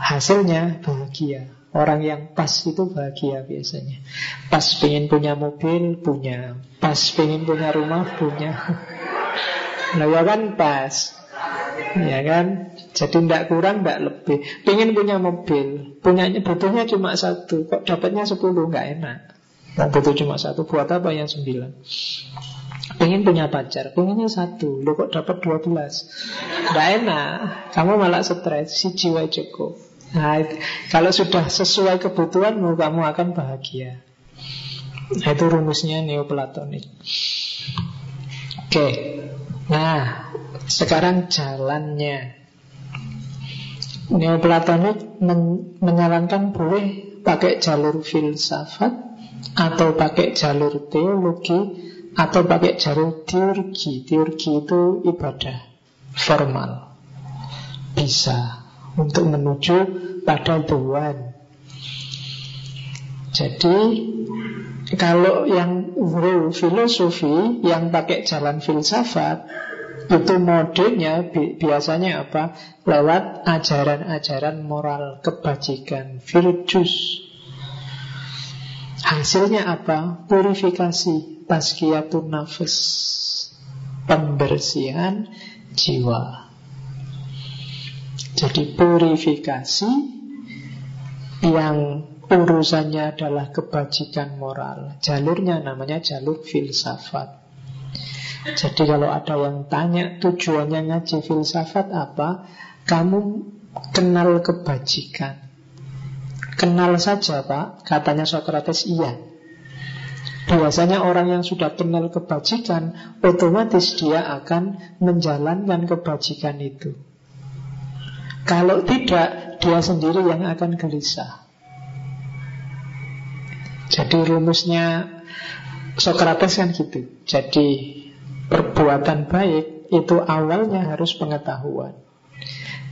S1: Hasilnya bahagia. Orang yang pas itu bahagia biasanya. Pas pengen punya mobil, punya. Pas pengen punya rumah, punya. Nah ya kan pas. Ya kan? Jadi tidak kurang, tidak lebih. Pengen punya mobil, punyanya butuhnya cuma satu, kok dapatnya sepuluh, nggak enak. Nah, butuh cuma satu, buat apa yang sembilan? Pengen punya pacar, pengennya satu, lo kok dapat dua belas? Nggak enak, kamu malah stres, si jiwa cukup. Nah, kalau sudah sesuai kebutuhanmu, kamu akan bahagia. Itu rumusnya neoplatonik. Oke, nah sekarang jalannya. Neoplatonik men menyarankan boleh pakai jalur filsafat atau pakai jalur teologi atau pakai jalur teurgi. Teurgi itu ibadah formal. Bisa untuk menuju pada Tuhan. Jadi kalau yang filosofi yang pakai jalan filsafat itu modenya bi biasanya apa? Lewat ajaran-ajaran moral kebajikan, virtus. Hasilnya apa? Purifikasi, tazkiyatun nafas, pembersihan jiwa. Jadi purifikasi yang urusannya adalah kebajikan moral. Jalurnya namanya jalur filsafat. Jadi kalau ada yang tanya tujuannya ngaji filsafat apa, kamu kenal kebajikan. Kenal saja Pak, katanya Socrates iya. Biasanya orang yang sudah kenal kebajikan, otomatis dia akan menjalankan kebajikan itu. Kalau tidak, dia sendiri yang akan gelisah. Jadi rumusnya Socrates kan gitu. Jadi perbuatan baik itu awalnya harus pengetahuan.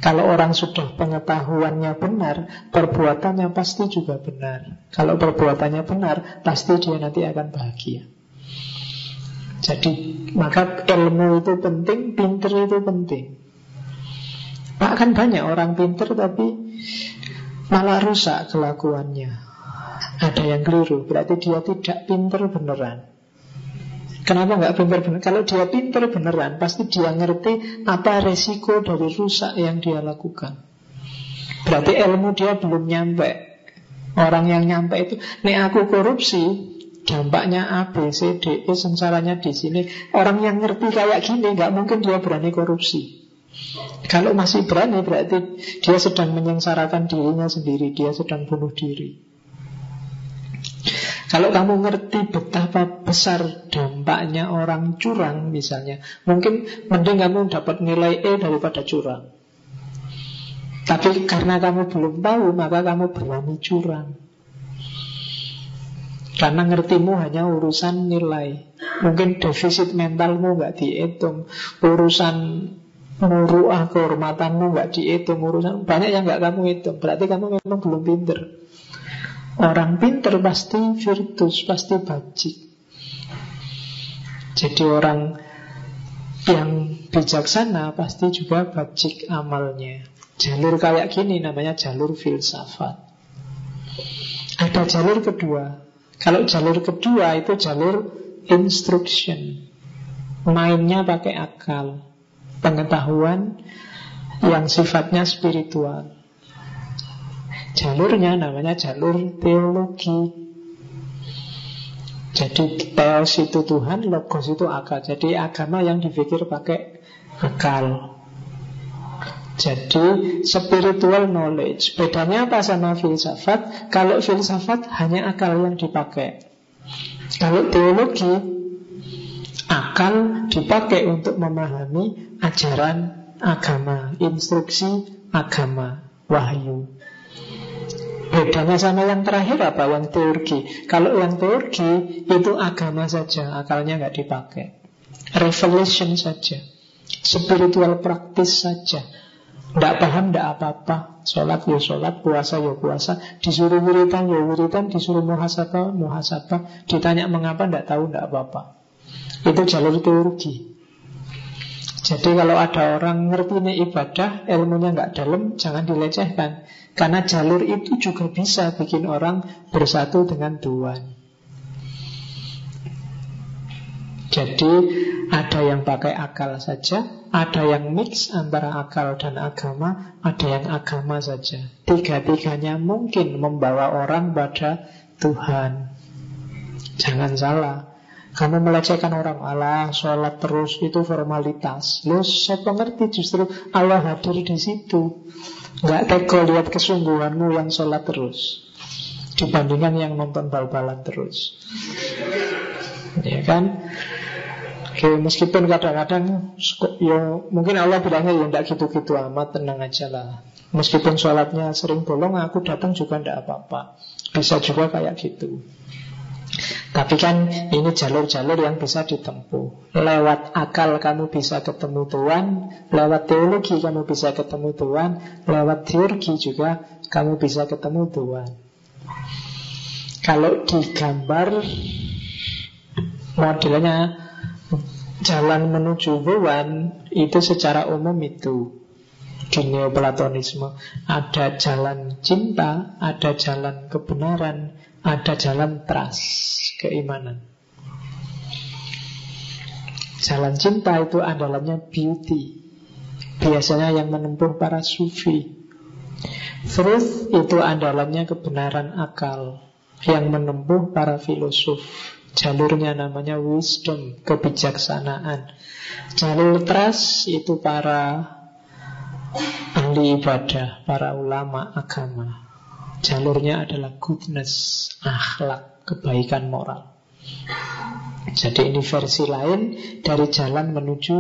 S1: Kalau orang sudah pengetahuannya benar, perbuatannya pasti juga benar. Kalau perbuatannya benar, pasti dia nanti akan bahagia. Jadi, maka ilmu itu penting, pinter itu penting. Pak kan banyak orang pinter tapi malah rusak kelakuannya. Ada yang keliru, berarti dia tidak pinter beneran. Kenapa nggak pinter bener? Kalau dia pinter beneran, pasti dia ngerti apa resiko dari rusak yang dia lakukan. Berarti ilmu dia belum nyampe. Orang yang nyampe itu, nek aku korupsi, dampaknya A, B, C, D, E, sengsaranya di sini. Orang yang ngerti kayak gini, nggak mungkin dia berani korupsi. Kalau masih berani, berarti dia sedang menyengsarakan dirinya sendiri, dia sedang bunuh diri. Kalau kamu ngerti betapa besar dampaknya orang curang misalnya Mungkin mending kamu dapat nilai E daripada curang. Tapi karena kamu belum tahu maka kamu berani curang. Karena ngertimu hanya urusan nilai. Mungkin defisit mentalmu nggak dihitung. Urusan muruah kehormatanmu nggak dihitung Urusan banyak yang nggak kamu hitung Berarti kamu memang belum pinter Orang pinter pasti virtus, pasti bajik. Jadi orang yang bijaksana pasti juga bajik amalnya. Jalur kayak gini namanya jalur filsafat. Ada jalur kedua. Kalau jalur kedua itu jalur instruction. Mainnya pakai akal. Pengetahuan yang sifatnya spiritual. Jalurnya namanya jalur teologi. Jadi teos itu Tuhan, logos itu akal. Jadi agama yang dipikir pakai akal. Jadi spiritual knowledge Bedanya apa sama filsafat? Kalau filsafat hanya akal yang dipakai Kalau teologi Akal dipakai untuk memahami ajaran agama Instruksi agama Wahyu Bedanya sama yang terakhir apa? Yang teurgi. Kalau yang teurgi itu agama saja, akalnya nggak dipakai. Revelation saja. Spiritual praktis saja. Tidak paham, tidak apa-apa Sholat ya sholat, puasa ya puasa Disuruh wiritan ya wiritan Disuruh muhasabah, muhasabah Ditanya mengapa, tidak tahu, tidak apa-apa Itu jalur teologi Jadi kalau ada orang ngerti ini ibadah Ilmunya nggak dalam, jangan dilecehkan Karena jalur itu juga bisa bikin orang bersatu dengan Tuhan Jadi ada yang pakai akal saja, ada yang mix antara akal dan agama, ada yang agama saja. Tiga-tiganya mungkin membawa orang pada Tuhan. Jangan salah. Kamu melecehkan orang Allah, sholat terus itu formalitas. Lo pengerti justru Allah hadir di situ. Gak tega lihat kesungguhanmu yang sholat terus dibandingkan yang nonton bal-balan terus. Ya kan? Oke, meskipun kadang-kadang ya mungkin Allah bilangnya ya tidak gitu-gitu amat, tenang aja lah. Meskipun sholatnya sering bolong, aku datang juga tidak apa-apa. Bisa juga kayak gitu. Tapi kan ini jalur-jalur yang bisa ditempuh. Lewat akal kamu bisa ketemu Tuhan Lewat teologi kamu bisa ketemu Tuhan Lewat teologi juga kamu bisa ketemu Tuhan. Kalau digambar Modelnya jalan menuju Tuhan itu secara umum itu. Di Neoplatonisme ada jalan cinta, ada jalan kebenaran, ada jalan trust, keimanan. Jalan cinta itu andalanya beauty. Biasanya yang menempuh para sufi. Truth itu andalannya kebenaran akal yang menempuh para filosof. Jalurnya namanya wisdom, kebijaksanaan. Jalur trust itu para ahli ibadah, para ulama agama. Jalurnya adalah goodness, akhlak, kebaikan moral. Jadi ini versi lain dari jalan menuju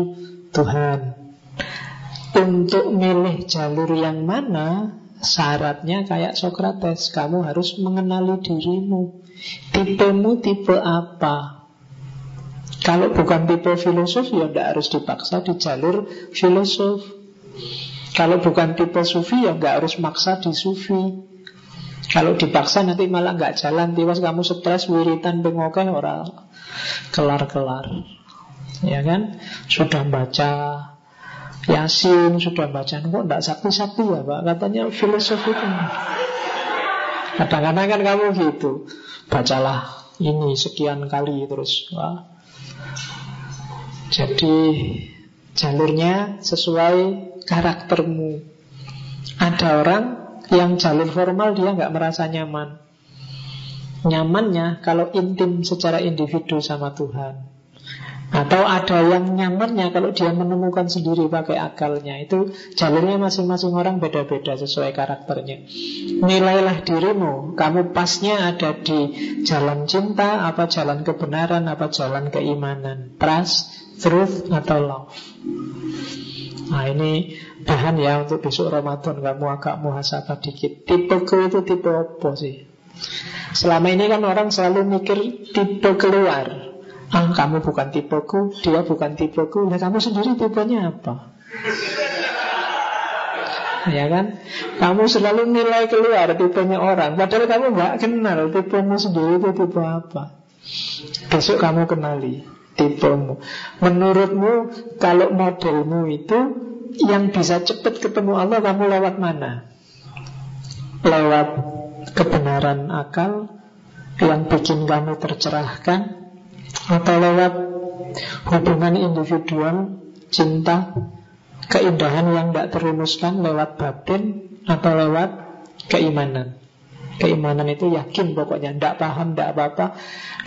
S1: Tuhan. Untuk milih jalur yang mana, syaratnya kayak Socrates, kamu harus mengenali dirimu. Tipemu tipe apa? Kalau bukan tipe filosof ya tidak harus dipaksa di jalur filosof. Kalau bukan tipe sufi ya nggak harus maksa di sufi. Kalau dipaksa nanti malah nggak jalan, tiwas kamu stres, wiritan, bengokeh orang kelar-kelar. Ya kan? Sudah baca Yasin, sudah baca kok tidak sakti-sakti ya Pak? Katanya filosofi. Kadang-kadang kan kamu gitu Bacalah ini sekian kali terus Wah. Jadi jalurnya sesuai karaktermu Ada orang yang jalur formal dia nggak merasa nyaman. Nyamannya kalau intim secara individu sama Tuhan. Atau ada yang nyamannya kalau dia menemukan sendiri pakai akalnya. Itu jalurnya masing-masing orang beda-beda sesuai karakternya. Nilailah dirimu. Kamu pasnya ada di jalan cinta Apa jalan kebenaran Apa jalan keimanan. Trust, truth, atau love. Nah ini bahan ya untuk besok Ramadan Kamu agak muhasabah dikit Tipe ke itu tipe apa sih? Selama ini kan orang selalu mikir tipe keluar Ah, kamu bukan tipeku, dia bukan tipeku. Nah, kamu sendiri tipenya apa? Ya kan? Kamu selalu nilai keluar tipenya orang Padahal kamu nggak kenal tipemu sendiri itu tipe apa Besok kamu kenali tipemu Menurutmu kalau modelmu itu Yang bisa cepat ketemu Allah kamu lewat mana? Lewat kebenaran akal Yang bikin kamu tercerahkan atau lewat hubungan individual, cinta, keindahan yang tidak terumuskan lewat batin atau lewat keimanan. Keimanan itu yakin pokoknya. Tidak paham, tidak apa-apa.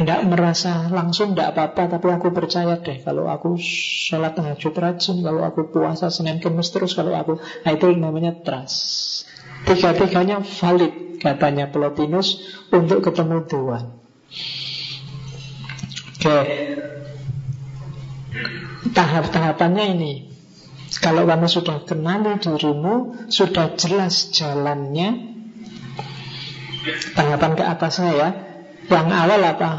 S1: Tidak merasa langsung, tidak apa-apa. Tapi aku percaya deh Kalau aku sholat tahajud rajin Kalau aku puasa Senin Kemis terus Kalau aku Nah itu namanya trust. Tiga-tiganya valid Katanya Plotinus Untuk ketemu Tuhan. Oke. Tahap-tahapannya ini. Kalau kamu sudah kenali dirimu Sudah jelas jalannya Tahapan ke atasnya ya Yang awal apa?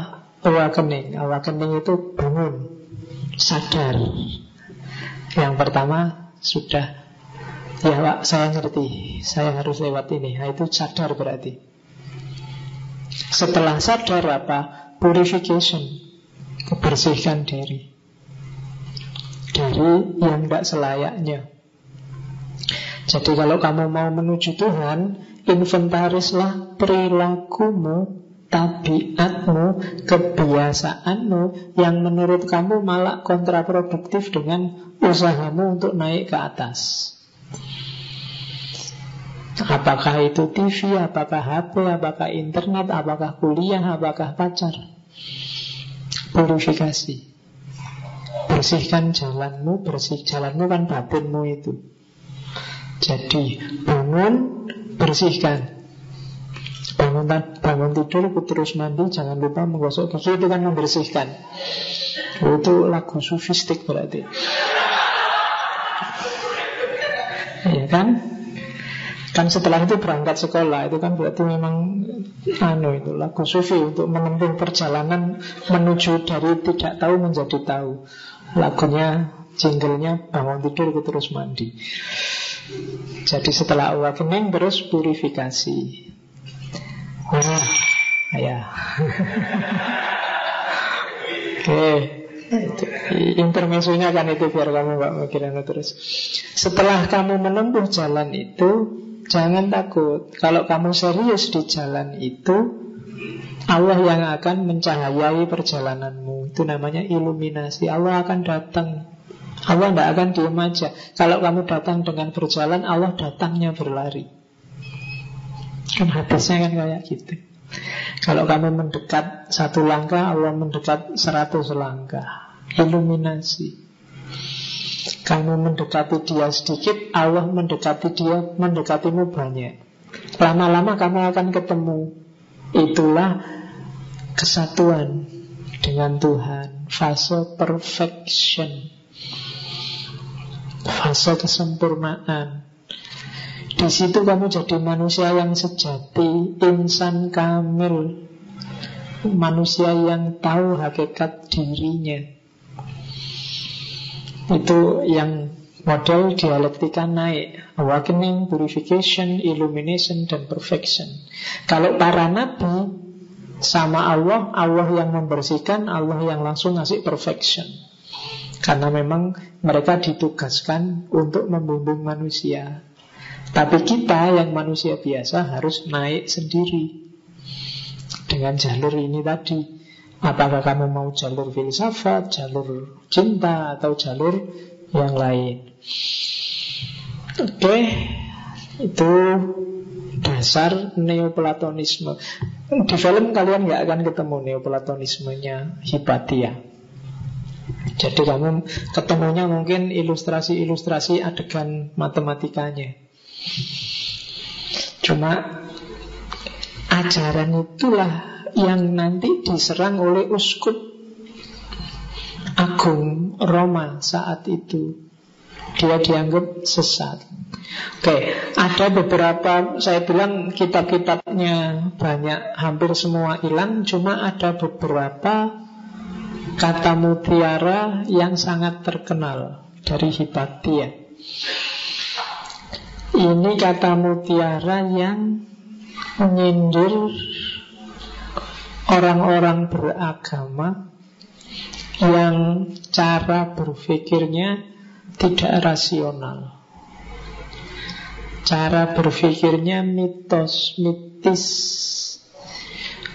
S1: Awakening Awakening itu bangun Sadar. Yang pertama sudah. Ya Pak, saya ngerti. Saya harus lewat ini. Nah itu sadar berarti. Setelah sadar apa? Purification. Bersihkan diri. Dari yang tidak selayaknya. Jadi kalau kamu mau menuju Tuhan Inventarislah perilakumu tabiatmu, kebiasaanmu yang menurut kamu malah kontraproduktif dengan usahamu untuk naik ke atas. Apakah itu TV, apakah HP, apakah internet, apakah kuliah, apakah pacar? Purifikasi Bersihkan jalanmu, bersih jalanmu kan batinmu itu. Jadi bangun, bersihkan Bangun, bangun tidur, terus mandi, jangan lupa menggosok gigi itu kan membersihkan Itu lagu sufistik berarti Ya kan? Kan setelah itu berangkat sekolah Itu kan berarti memang anu itu lagu sufi untuk menempuh perjalanan menuju dari tidak tahu menjadi tahu. Lagunya, jinglenya bangun tidur terus mandi. Jadi setelah awakening terus purifikasi. Wah, ya. Oke. Itu, intermesunya kan itu biar kamu gak mikirin terus Setelah kamu menempuh jalan itu Jangan takut Kalau kamu serius di jalan itu Allah yang akan mencahayai perjalananmu Itu namanya iluminasi Allah akan datang Allah tidak akan diem aja Kalau kamu datang dengan berjalan Allah datangnya berlari Kan hadisnya kan kayak gitu Kalau kamu mendekat satu langkah Allah mendekat seratus langkah Iluminasi kamu mendekati dia sedikit, Allah mendekati dia, mendekatimu banyak. Lama-lama kamu akan ketemu. Itulah kesatuan dengan Tuhan. Fase perfection. Fase kesempurnaan. Di situ kamu jadi manusia yang sejati, insan kamil, manusia yang tahu hakikat dirinya. Itu yang model dialektika naik Awakening, purification, illumination, dan perfection Kalau para nabi sama Allah Allah yang membersihkan Allah yang langsung ngasih perfection Karena memang mereka ditugaskan untuk membimbing manusia Tapi kita yang manusia biasa harus naik sendiri Dengan jalur ini tadi Apakah kamu mau jalur filsafat, jalur cinta, atau jalur yang lain? Oke, itu dasar neoplatonisme. Di film kalian nggak akan ketemu neoplatonismenya Hipatia. Jadi kamu ketemunya mungkin ilustrasi-ilustrasi adegan matematikanya. Cuma ajaran itulah yang nanti diserang oleh uskup agung Roma saat itu. Dia dianggap sesat. Oke, ada beberapa saya bilang kitab-kitabnya banyak, hampir semua hilang, cuma ada beberapa kata mutiara yang sangat terkenal dari Hipatia. Ini kata mutiara yang menyindir orang-orang beragama yang cara berpikirnya tidak rasional. Cara berpikirnya mitos, mitis.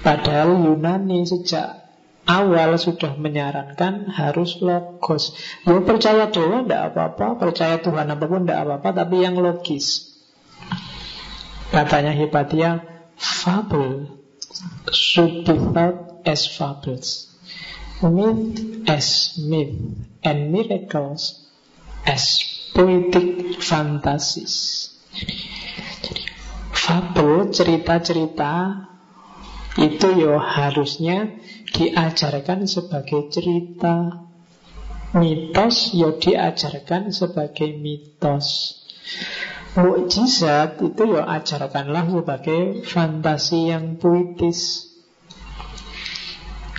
S1: Padahal Yunani sejak awal sudah menyarankan harus logos. Ya percaya Dewa tidak apa-apa, percaya Tuhan apa pun tidak apa-apa, tapi yang logis. Katanya Hipatia, fabel should be thought as fables. Myth as myth and miracles as poetic fantasies. Jadi, fabel, cerita-cerita itu yo harusnya diajarkan sebagai cerita. Mitos yo diajarkan sebagai mitos. Mukjizat itu ya ajarkanlah sebagai fantasi yang puitis.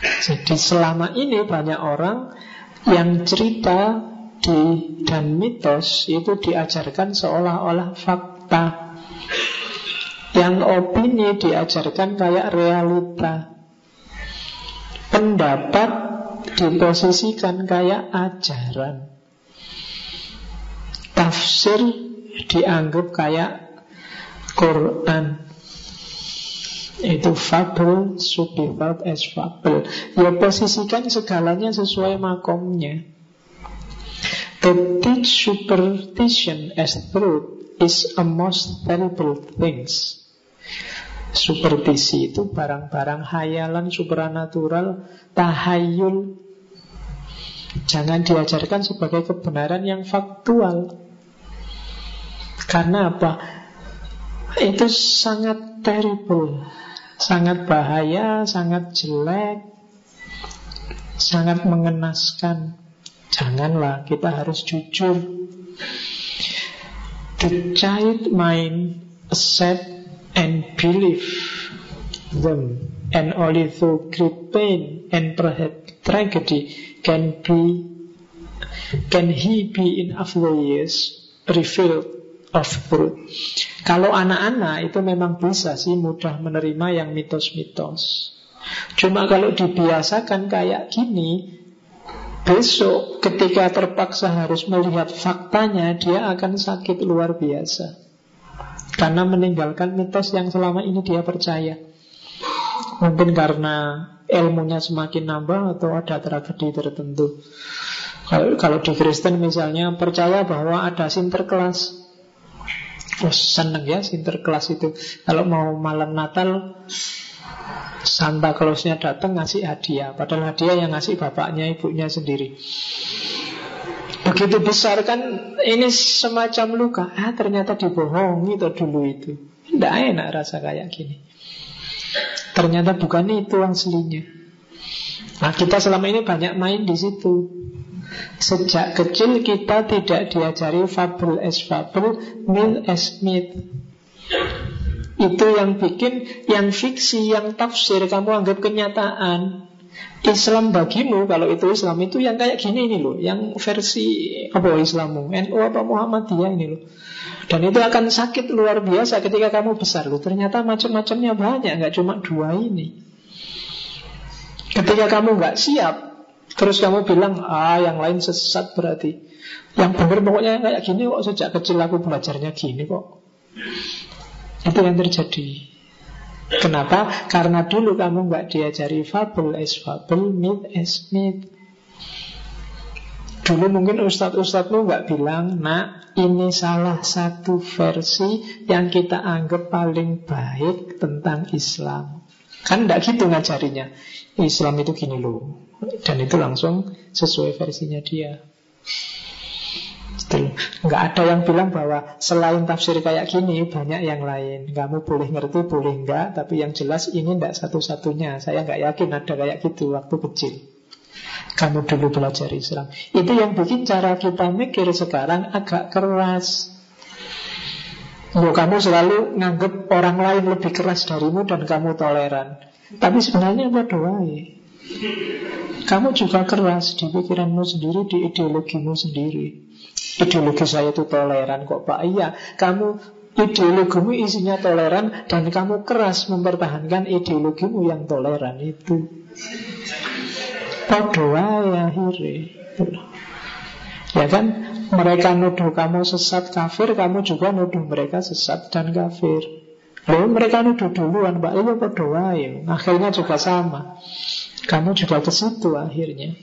S1: Jadi selama ini banyak orang yang cerita di dan mitos itu diajarkan seolah-olah fakta. Yang opini diajarkan kayak realita. Pendapat diposisikan kayak ajaran. Tafsir dianggap kayak Quran. Itu fable should thought as fable. Ya posisikan segalanya sesuai makomnya. To teach superstition as truth is a most terrible things. Superstisi itu barang-barang hayalan supranatural, tahayul. Jangan diajarkan sebagai kebenaran yang faktual. Karena apa? Itu sangat terrible, sangat bahaya, sangat jelek, sangat mengenaskan. Janganlah, kita harus jujur. The child mind accept and believe them, and only through great pain and perhaps tragedy can be can he be in after years revealed of truth. Kalau anak-anak itu memang bisa sih mudah menerima yang mitos-mitos. Cuma kalau dibiasakan kayak gini, Besok ketika terpaksa harus melihat faktanya Dia akan sakit luar biasa Karena meninggalkan mitos yang selama ini dia percaya. Mungkin karena ilmunya semakin nambah Atau ada tragedi tertentu. Kalau, kalau di Kristen misalnya Percaya bahwa ada sinterklas Oh seneng ya sinterklas itu. Kalau mau malam Natal Santa Clausnya datang ngasih hadiah. Padahal hadiah yang ngasih bapaknya ibunya sendiri Begitu besar kan Ini semacam luka. Ah ternyata dibohongi tuh dulu itu. Tidak enak rasa kayak gini. Ternyata bukan itu aslinya. Nah kita selama ini banyak main di situ. Sejak kecil kita tidak diajari fabel as fabel, mil as myth itu yang bikin yang fiksi, yang tafsir kamu anggap kenyataan. Islam bagimu kalau itu Islam itu yang kayak gini ini loh, yang versi apa Islammu, NU apa Muhammadiyah ini loh. Dan itu akan sakit luar biasa ketika kamu besar loh. Ternyata macam-macamnya banyak, nggak cuma dua ini. Ketika kamu nggak siap, terus kamu bilang ah yang lain sesat berarti. Yang benar pokoknya kayak gini kok sejak kecil aku belajarnya gini kok. Itu yang terjadi. Kenapa? Karena dulu kamu nggak diajari fabel as fabel, myth as myth. Dulu mungkin ustadz-ustadzmu nggak bilang, nak ini salah satu versi yang kita anggap paling baik tentang Islam. Kan nggak gitu ngajarinya. Islam itu gini loh. Dan itu langsung sesuai versinya dia. Betul. Nggak ada yang bilang bahwa selain tafsir kayak gini banyak yang lain. Kamu boleh ngerti, boleh enggak, tapi yang jelas ini enggak satu-satunya. Saya nggak yakin ada kayak gitu waktu kecil. Kamu dulu belajar Islam. Itu yang bikin cara kita mikir sekarang agak keras. Loh, kamu selalu nganggap orang lain lebih keras darimu dan kamu toleran. Tapi sebenarnya apa doa Kamu juga keras di pikiranmu sendiri, di ideologimu sendiri. Ideologi saya itu toleran kok Pak. Iya kamu ideologimu isinya toleran Dan kamu keras mempertahankan ideologimu yang toleran itu. Podoa ya hiri Ya kan Mereka nuduh kamu sesat kafir Kamu juga nuduh mereka sesat dan kafir. Lalu mereka nuduh duluan Mbak Iya ya Akhirnya juga sama. Kamu juga ke situ akhirnya.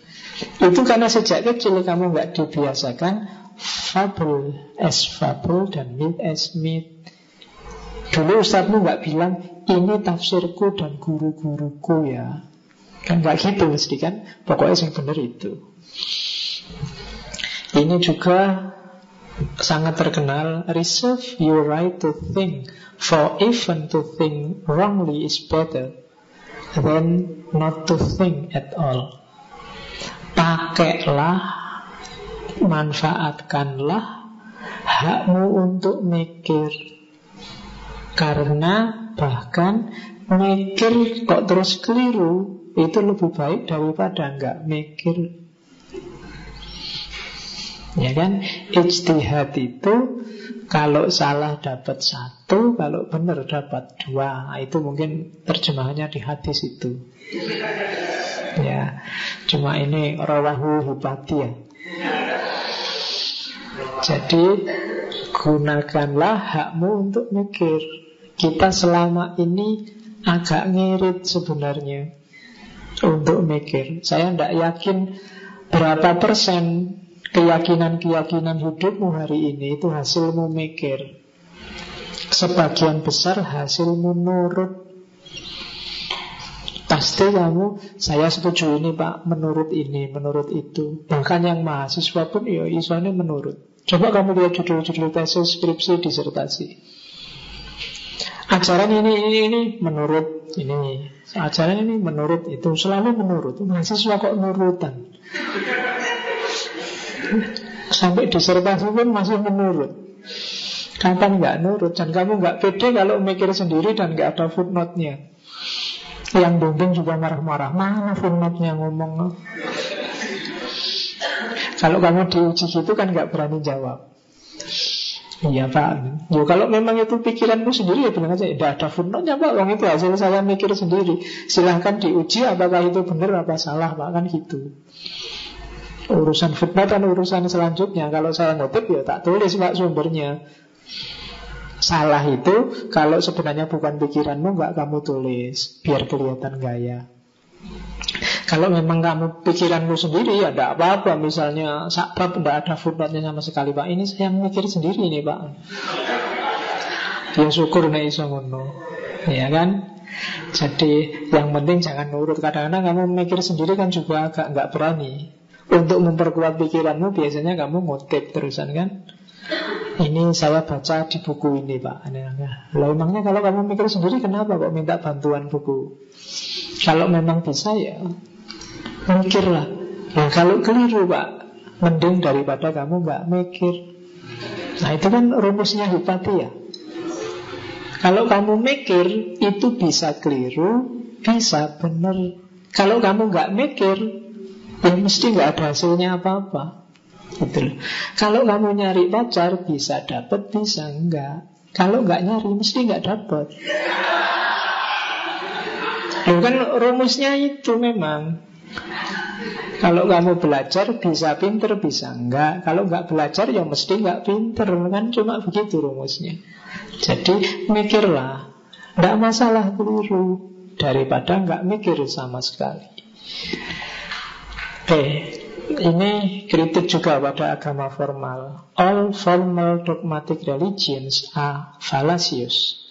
S1: Itu karena sejak kecil kamu nggak dibiasakan fabel as fabel dan myth as myth. Dulu Ustadzmu nggak bilang ini tafsirku dan guru-guruku ya. Kan nggak gitu mesti kan. Pokoknya yang benar itu. Ini juga sangat terkenal Reserve your right to think For even to think wrongly is better Than not to think at all Pakailah manfaatkanlah hakmu untuk mikir. Karena bahkan mikir kok terus keliru itu lebih baik daripada nggak mikir. Ya kan? Ijtihad itu kalau salah dapat satu, kalau benar dapat dua. Nah, itu mungkin terjemahannya di hadis itu. Ya, cuma ini rawahu hubati ya. Jadi gunakanlah hakmu untuk mikir. Kita selama ini agak ngirit sebenarnya untuk mikir. Saya tidak yakin berapa persen keyakinan-keyakinan hidupmu hari ini itu hasilmu mikir. Sebagian besar hasilmu nurut. Pasti kamu, saya setuju ini pak, menurut ini, menurut itu. Bahkan yang mahasiswa pun, ya isone menurut. Coba kamu lihat judul-judul tesis, skripsi, disertasi. Ajaran ini, ini, ini menurut ini. Ajaran ini menurut itu. Selalu menurut. Mahasiswa kok nurutan. Sampai disertasi pun masih menurut. Kapan nggak nurut dan kamu nggak pede kalau mikir sendiri dan nggak ada footnote-nya. Yang bimbing juga marah-marah. Mana footnote-nya ngomong? Kalau kamu diuji gitu kan nggak berani jawab. Iya pak. Ya, Kalau memang itu pikiranmu sendiri ya bilang aja. Tidak ada footnote-nya pak. Wong itu hasil saya mikir sendiri. Silahkan diuji apakah itu benar apa salah pak. Kan gitu. Urusan footnote kan urusan selanjutnya. Kalau saya ngutip ya tak tulis pak sumbernya. Salah itu Kalau sebenarnya bukan pikiranmu nggak kamu tulis. Biar kelihatan gaya kalau memang kamu pikiranmu sendiri ya tidak apa-apa. Misalnya sakbab tidak ada footnote sama sekali Pak. Ini saya mikir sendiri ini Pak. Ya syukur nih iso Ya kan? Jadi yang penting jangan nurut. Kadang-kadang kamu mikir sendiri kan juga agak nggak berani. Untuk memperkuat pikiranmu Biasanya kamu ngutip terusan kan? Ini saya baca di buku ini Pak. Lalu emangnya kalau kamu mikir sendiri Kenapa kok minta bantuan buku? Kalau memang bisa ya Mikirlah. Nah kalau keliru Pak Mending daripada kamu nggak mikir. Nah itu kan rumusnya Hipati ya. Kalau kamu mikir Itu bisa keliru Bisa benar. Kalau kamu nggak mikir Ya mesti nggak ada hasilnya apa-apa. Gitu Kalau kamu nyari pacar Bisa dapat, bisa enggak Kalau nggak nyari, mesti nggak dapat Loh kan rumusnya itu memang kalau kamu belajar bisa pinter, bisa enggak. Kalau enggak belajar ya mesti enggak pinter. Kan cuma begitu rumusnya. Jadi mikirlah. Enggak masalah keliru. Daripada enggak mikir sama sekali. Oke, ini kritik juga pada agama formal. All formal dogmatic religions are fallacious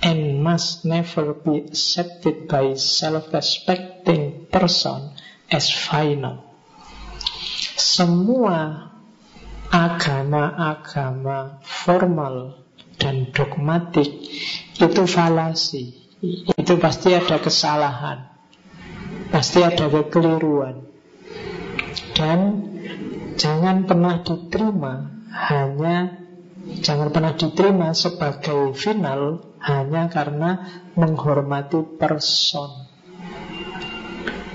S1: and must never be accepted by self-respecting person as final. Semua agama-agama formal dan dogmatik itu falasi. Itu pasti ada kesalahan. Pasti ada kekeliruan. Dan jangan pernah diterima hanya jangan pernah diterima sebagai final hanya karena menghormati person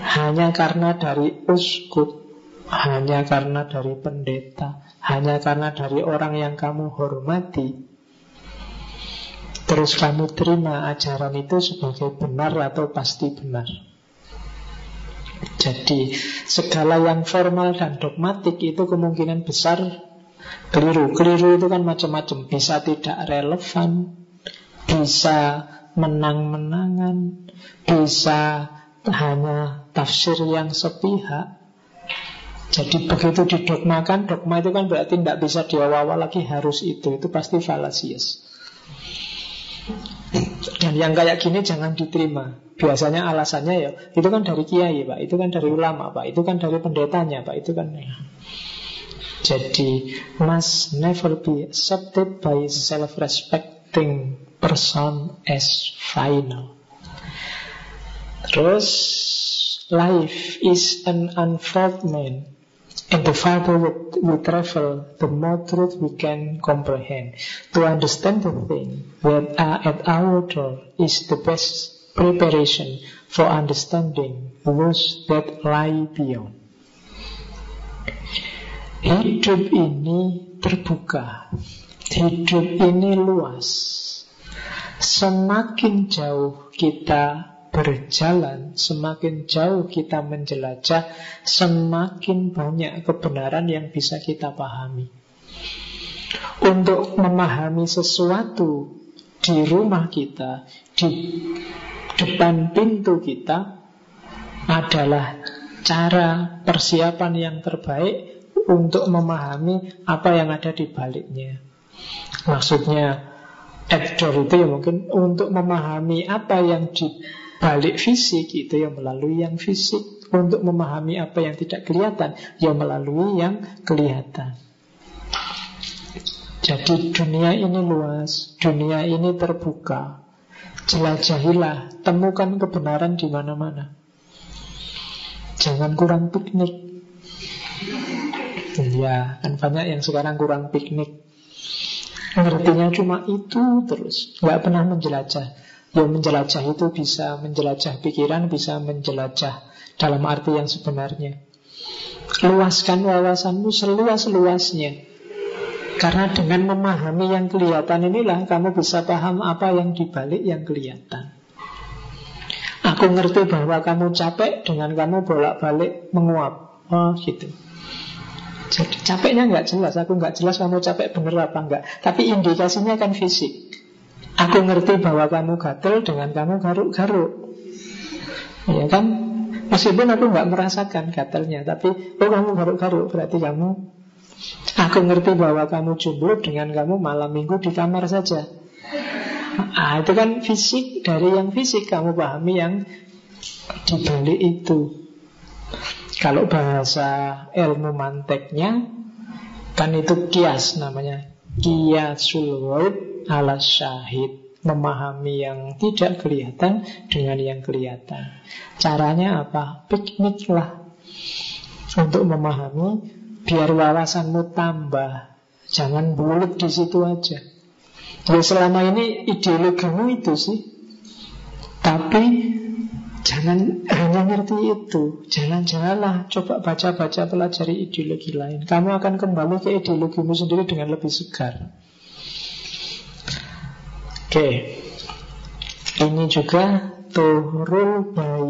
S1: hanya karena dari uskup Hanya karena dari pendeta Hanya karena dari orang yang kamu hormati Terus kamu terima ajaran itu sebagai benar atau pasti benar. Jadi segala yang formal dan dogmatik itu kemungkinan besar keliru. Keliru itu kan macam-macam. Bisa tidak relevan Bisa menang-menangan Bisa hanya tafsir yang sepihak. Jadi begitu didogmakan, dogma itu kan berarti tidak bisa diawal lagi harus itu. Itu pasti falasius. Dan yang kayak gini jangan diterima. Biasanya alasannya ya, itu kan dari kiai pak, itu kan dari ulama pak, itu kan dari pendetanya pak, itu kan. Jadi must never be accepted by self-respecting person as final. Terus life is an unfoldment And the farther we travel, the more truth we can comprehend. To understand the thing that are at our door is the best preparation for understanding those that lie beyond. Hidup ini terbuka Hidup ini luas Semakin jauh kita berjalan, semakin jauh kita menjelajah, semakin banyak kebenaran yang bisa kita pahami. Untuk memahami sesuatu di rumah kita, di depan pintu kita, adalah cara persiapan yang terbaik untuk memahami apa yang ada di baliknya. Maksudnya, itu ya mungkin untuk memahami apa yang di balik fisik itu yang melalui yang fisik. Untuk memahami apa yang tidak kelihatan yang melalui yang kelihatan. Jadi dunia ini luas dunia ini terbuka. Jelajahilah temukan kebenaran di mana-mana. Jangan kurang piknik. Ya kan banyak yang sekarang kurang piknik. Ngertinya cuma itu terus nggak pernah menjelajah yang menjelajah itu bisa menjelajah pikiran, bisa menjelajah dalam arti yang sebenarnya. Luaskan wawasanmu seluas-luasnya. Karena dengan memahami yang kelihatan inilah kamu bisa paham apa yang dibalik yang kelihatan. Aku ngerti bahwa kamu capek dengan kamu bolak-balik menguap. Oh gitu. Jadi capeknya nggak jelas, aku nggak jelas kamu capek bener apa enggak. Tapi indikasinya kan fisik. Aku ngerti bahwa kamu gatel dengan kamu garuk-garuk. Ya kan? Meskipun aku nggak merasakan gatelnya Tapi oh kamu garuk-garuk Berarti kamu Aku ngerti bahwa kamu jomblo dengan kamu malam minggu di kamar saja. Ah itu kan fisik Dari yang fisik kamu pahami yang Dibalik itu. Kalau bahasa ilmu manteknya Kan itu kias namanya. Kiasul ala syahid Memahami yang tidak kelihatan dengan yang kelihatan. Caranya apa? Pikniklah Untuk memahami Biar wawasanmu tambah. Jangan bulut di situ aja. Ya selama ini ideologimu itu sih. Tapi Jangan hanya ngerti itu. Jangan-janganlah Coba baca-baca pelajari ideologi lain. Kamu akan kembali ke ideologimu sendiri dengan lebih segar Oke, ini juga to rule by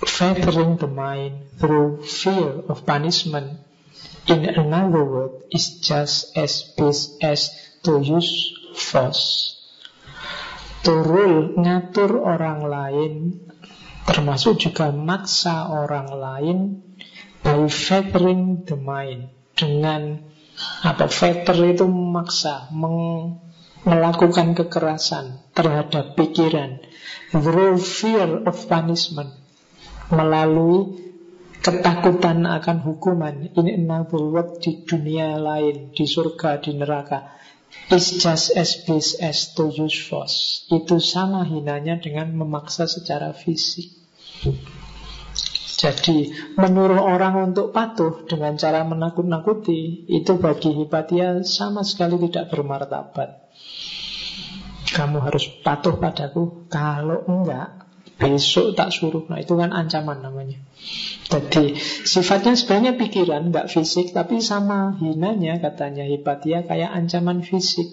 S1: feathering the mind through fear of punishment. In another word, is just as base as to use force. To ngatur orang lain, termasuk juga maksa orang lain by feathering the mind. Dengan apa feather itu maksa, meng, melakukan kekerasan terhadap pikiran through fear of punishment melalui ketakutan akan hukuman. In another world di dunia lain di surga di neraka. Is just as base as to use force. Itu sama hinanya dengan memaksa secara fisik. Jadi menyuruh orang untuk patuh dengan cara menakut-nakuti itu bagi Hipatia sama sekali tidak bermartabat kamu harus patuh padaku. Kalau enggak Besok tak suruh. Nah itu kan ancaman namanya. Jadi sifatnya sebenarnya pikiran Enggak fisik Tapi sama hinanya katanya Hipatia Kayak ancaman fisik.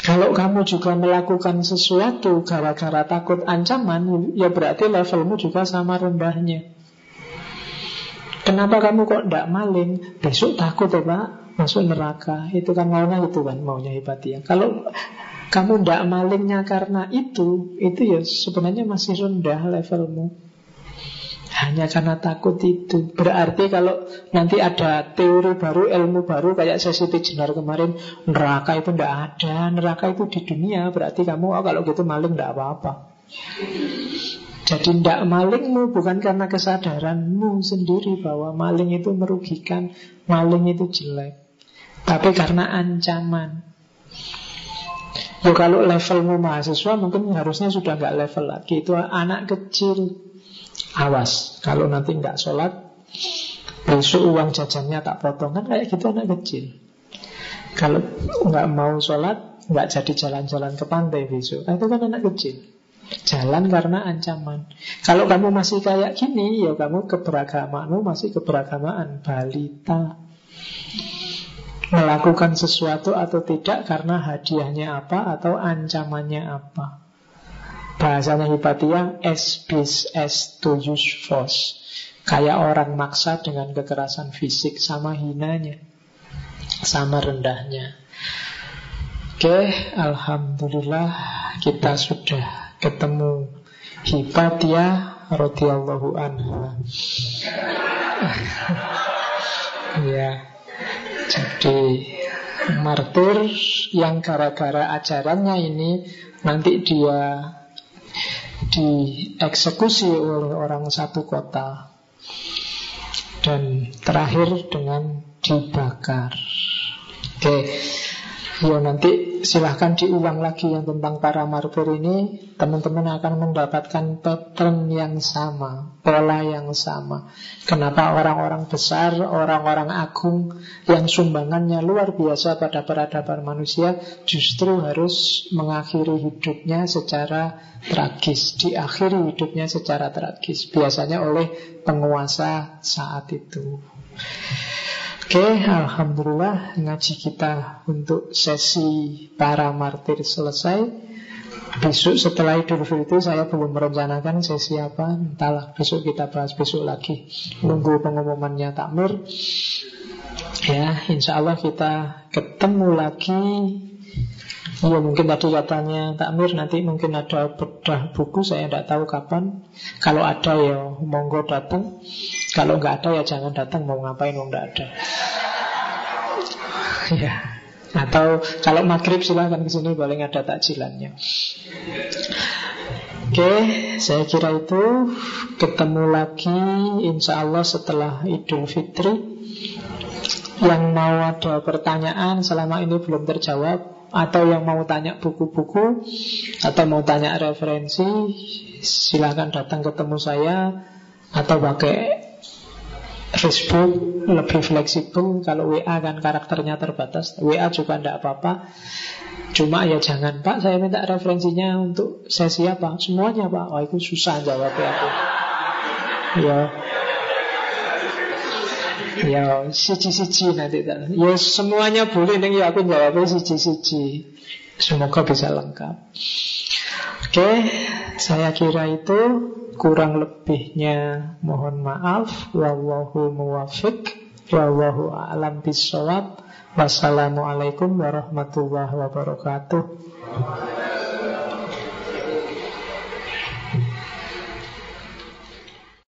S1: Kalau kamu juga melakukan sesuatu Gara-gara takut ancaman Ya berarti levelmu juga sama rendahnya. Kenapa kamu kok enggak maling? Besok takut ya pak masuk neraka. Itu kan maunya itu kan maunya Hipatia kalau kamu tidak malingnya karena itu itu ya sebenarnya masih rendah levelmu. Hanya karena takut itu. Berarti kalau nanti ada teori baru, ilmu baru Kayak sesi Jenar kemarin Neraka itu tidak ada. Neraka itu di dunia Berarti kamu, oh kalau gitu maling tidak apa-apa. Jadi tidak malingmu bukan karena kesadaranmu sendiri bahwa maling itu merugikan, maling itu jelek. Tapi karena ancaman. Ya kalau levelmu mahasiswa mungkin harusnya sudah nggak level lagi. Itu anak kecil. Awas Kalau nanti nggak sholat Besok uang jajannya tak potong. Kan kayak gitu anak kecil. Kalau nggak mau sholat nggak jadi jalan-jalan ke pantai besok. Nah, Itu kan anak kecil. Jalan karena ancaman. Kalau kamu masih kayak gini, ya kamu keberagamaanmu masih keberagamaan. Balita. Melakukan sesuatu atau tidak karena hadiahnya apa atau ancamannya apa. Bahasanya Hipatia, es bis es to use force. Kayak orang maksa dengan kekerasan fisik sama hinanya. Sama rendahnya. Oke, Alhamdulillah kita sudah ketemu Hipatia radhiyallahu anha. ya. Jadi martir yang gara-gara ajarannya ini nanti dia dieksekusi oleh orang satu kota dan terakhir dengan dibakar. Oke, ya nanti silahkan diulang lagi yang tentang para martir ini. Teman-teman akan mendapatkan pattern yang sama Pola yang sama. Kenapa orang-orang besar, orang-orang agung Yang sumbangannya luar biasa pada peradaban manusia Justru harus mengakhiri hidupnya secara tragis Diakhiri hidupnya secara tragis. Biasanya oleh penguasa saat itu Oke, Alhamdulillah ngaji kita untuk sesi para martir selesai. Besok setelah Idul Fitri saya belum merencanakan sesi apa. Entahlah, besok kita bahas besok lagi. Nunggu pengumumannya takmir. Ya, insya Allah kita ketemu lagi Ya mungkin tadi katanya takmir nanti mungkin ada bedah buku saya tidak tahu kapan. Kalau ada ya monggo datang. Kalau nggak ada ya jangan datang mau ngapain mau nggak ada. ya. Atau kalau maghrib silahkan ke sini paling ada takjilannya. Oke, saya kira itu ketemu lagi insya Allah setelah Idul Fitri. Yang mau ada pertanyaan selama ini belum terjawab atau yang mau tanya buku-buku atau mau tanya referensi silahkan datang ketemu saya. Atau pakai Facebook lebih fleksibel. Kalau WA kan karakternya terbatas. WA juga tidak apa-apa. Cuma ya jangan Pak saya minta referensinya untuk sesi apa? Semuanya Pak. Wah itu susah jawabnya aku. Ya Ya, siji-siji nanti Ya semuanya boleh nih ya aku jawabnya siji-siji. Semoga bisa lengkap. Oke, saya kira itu kurang lebihnya mohon maaf. Wallahu muwafiq. Wallahu a'lam bisawab. Wassalamualaikum warahmatullahi wabarakatuh.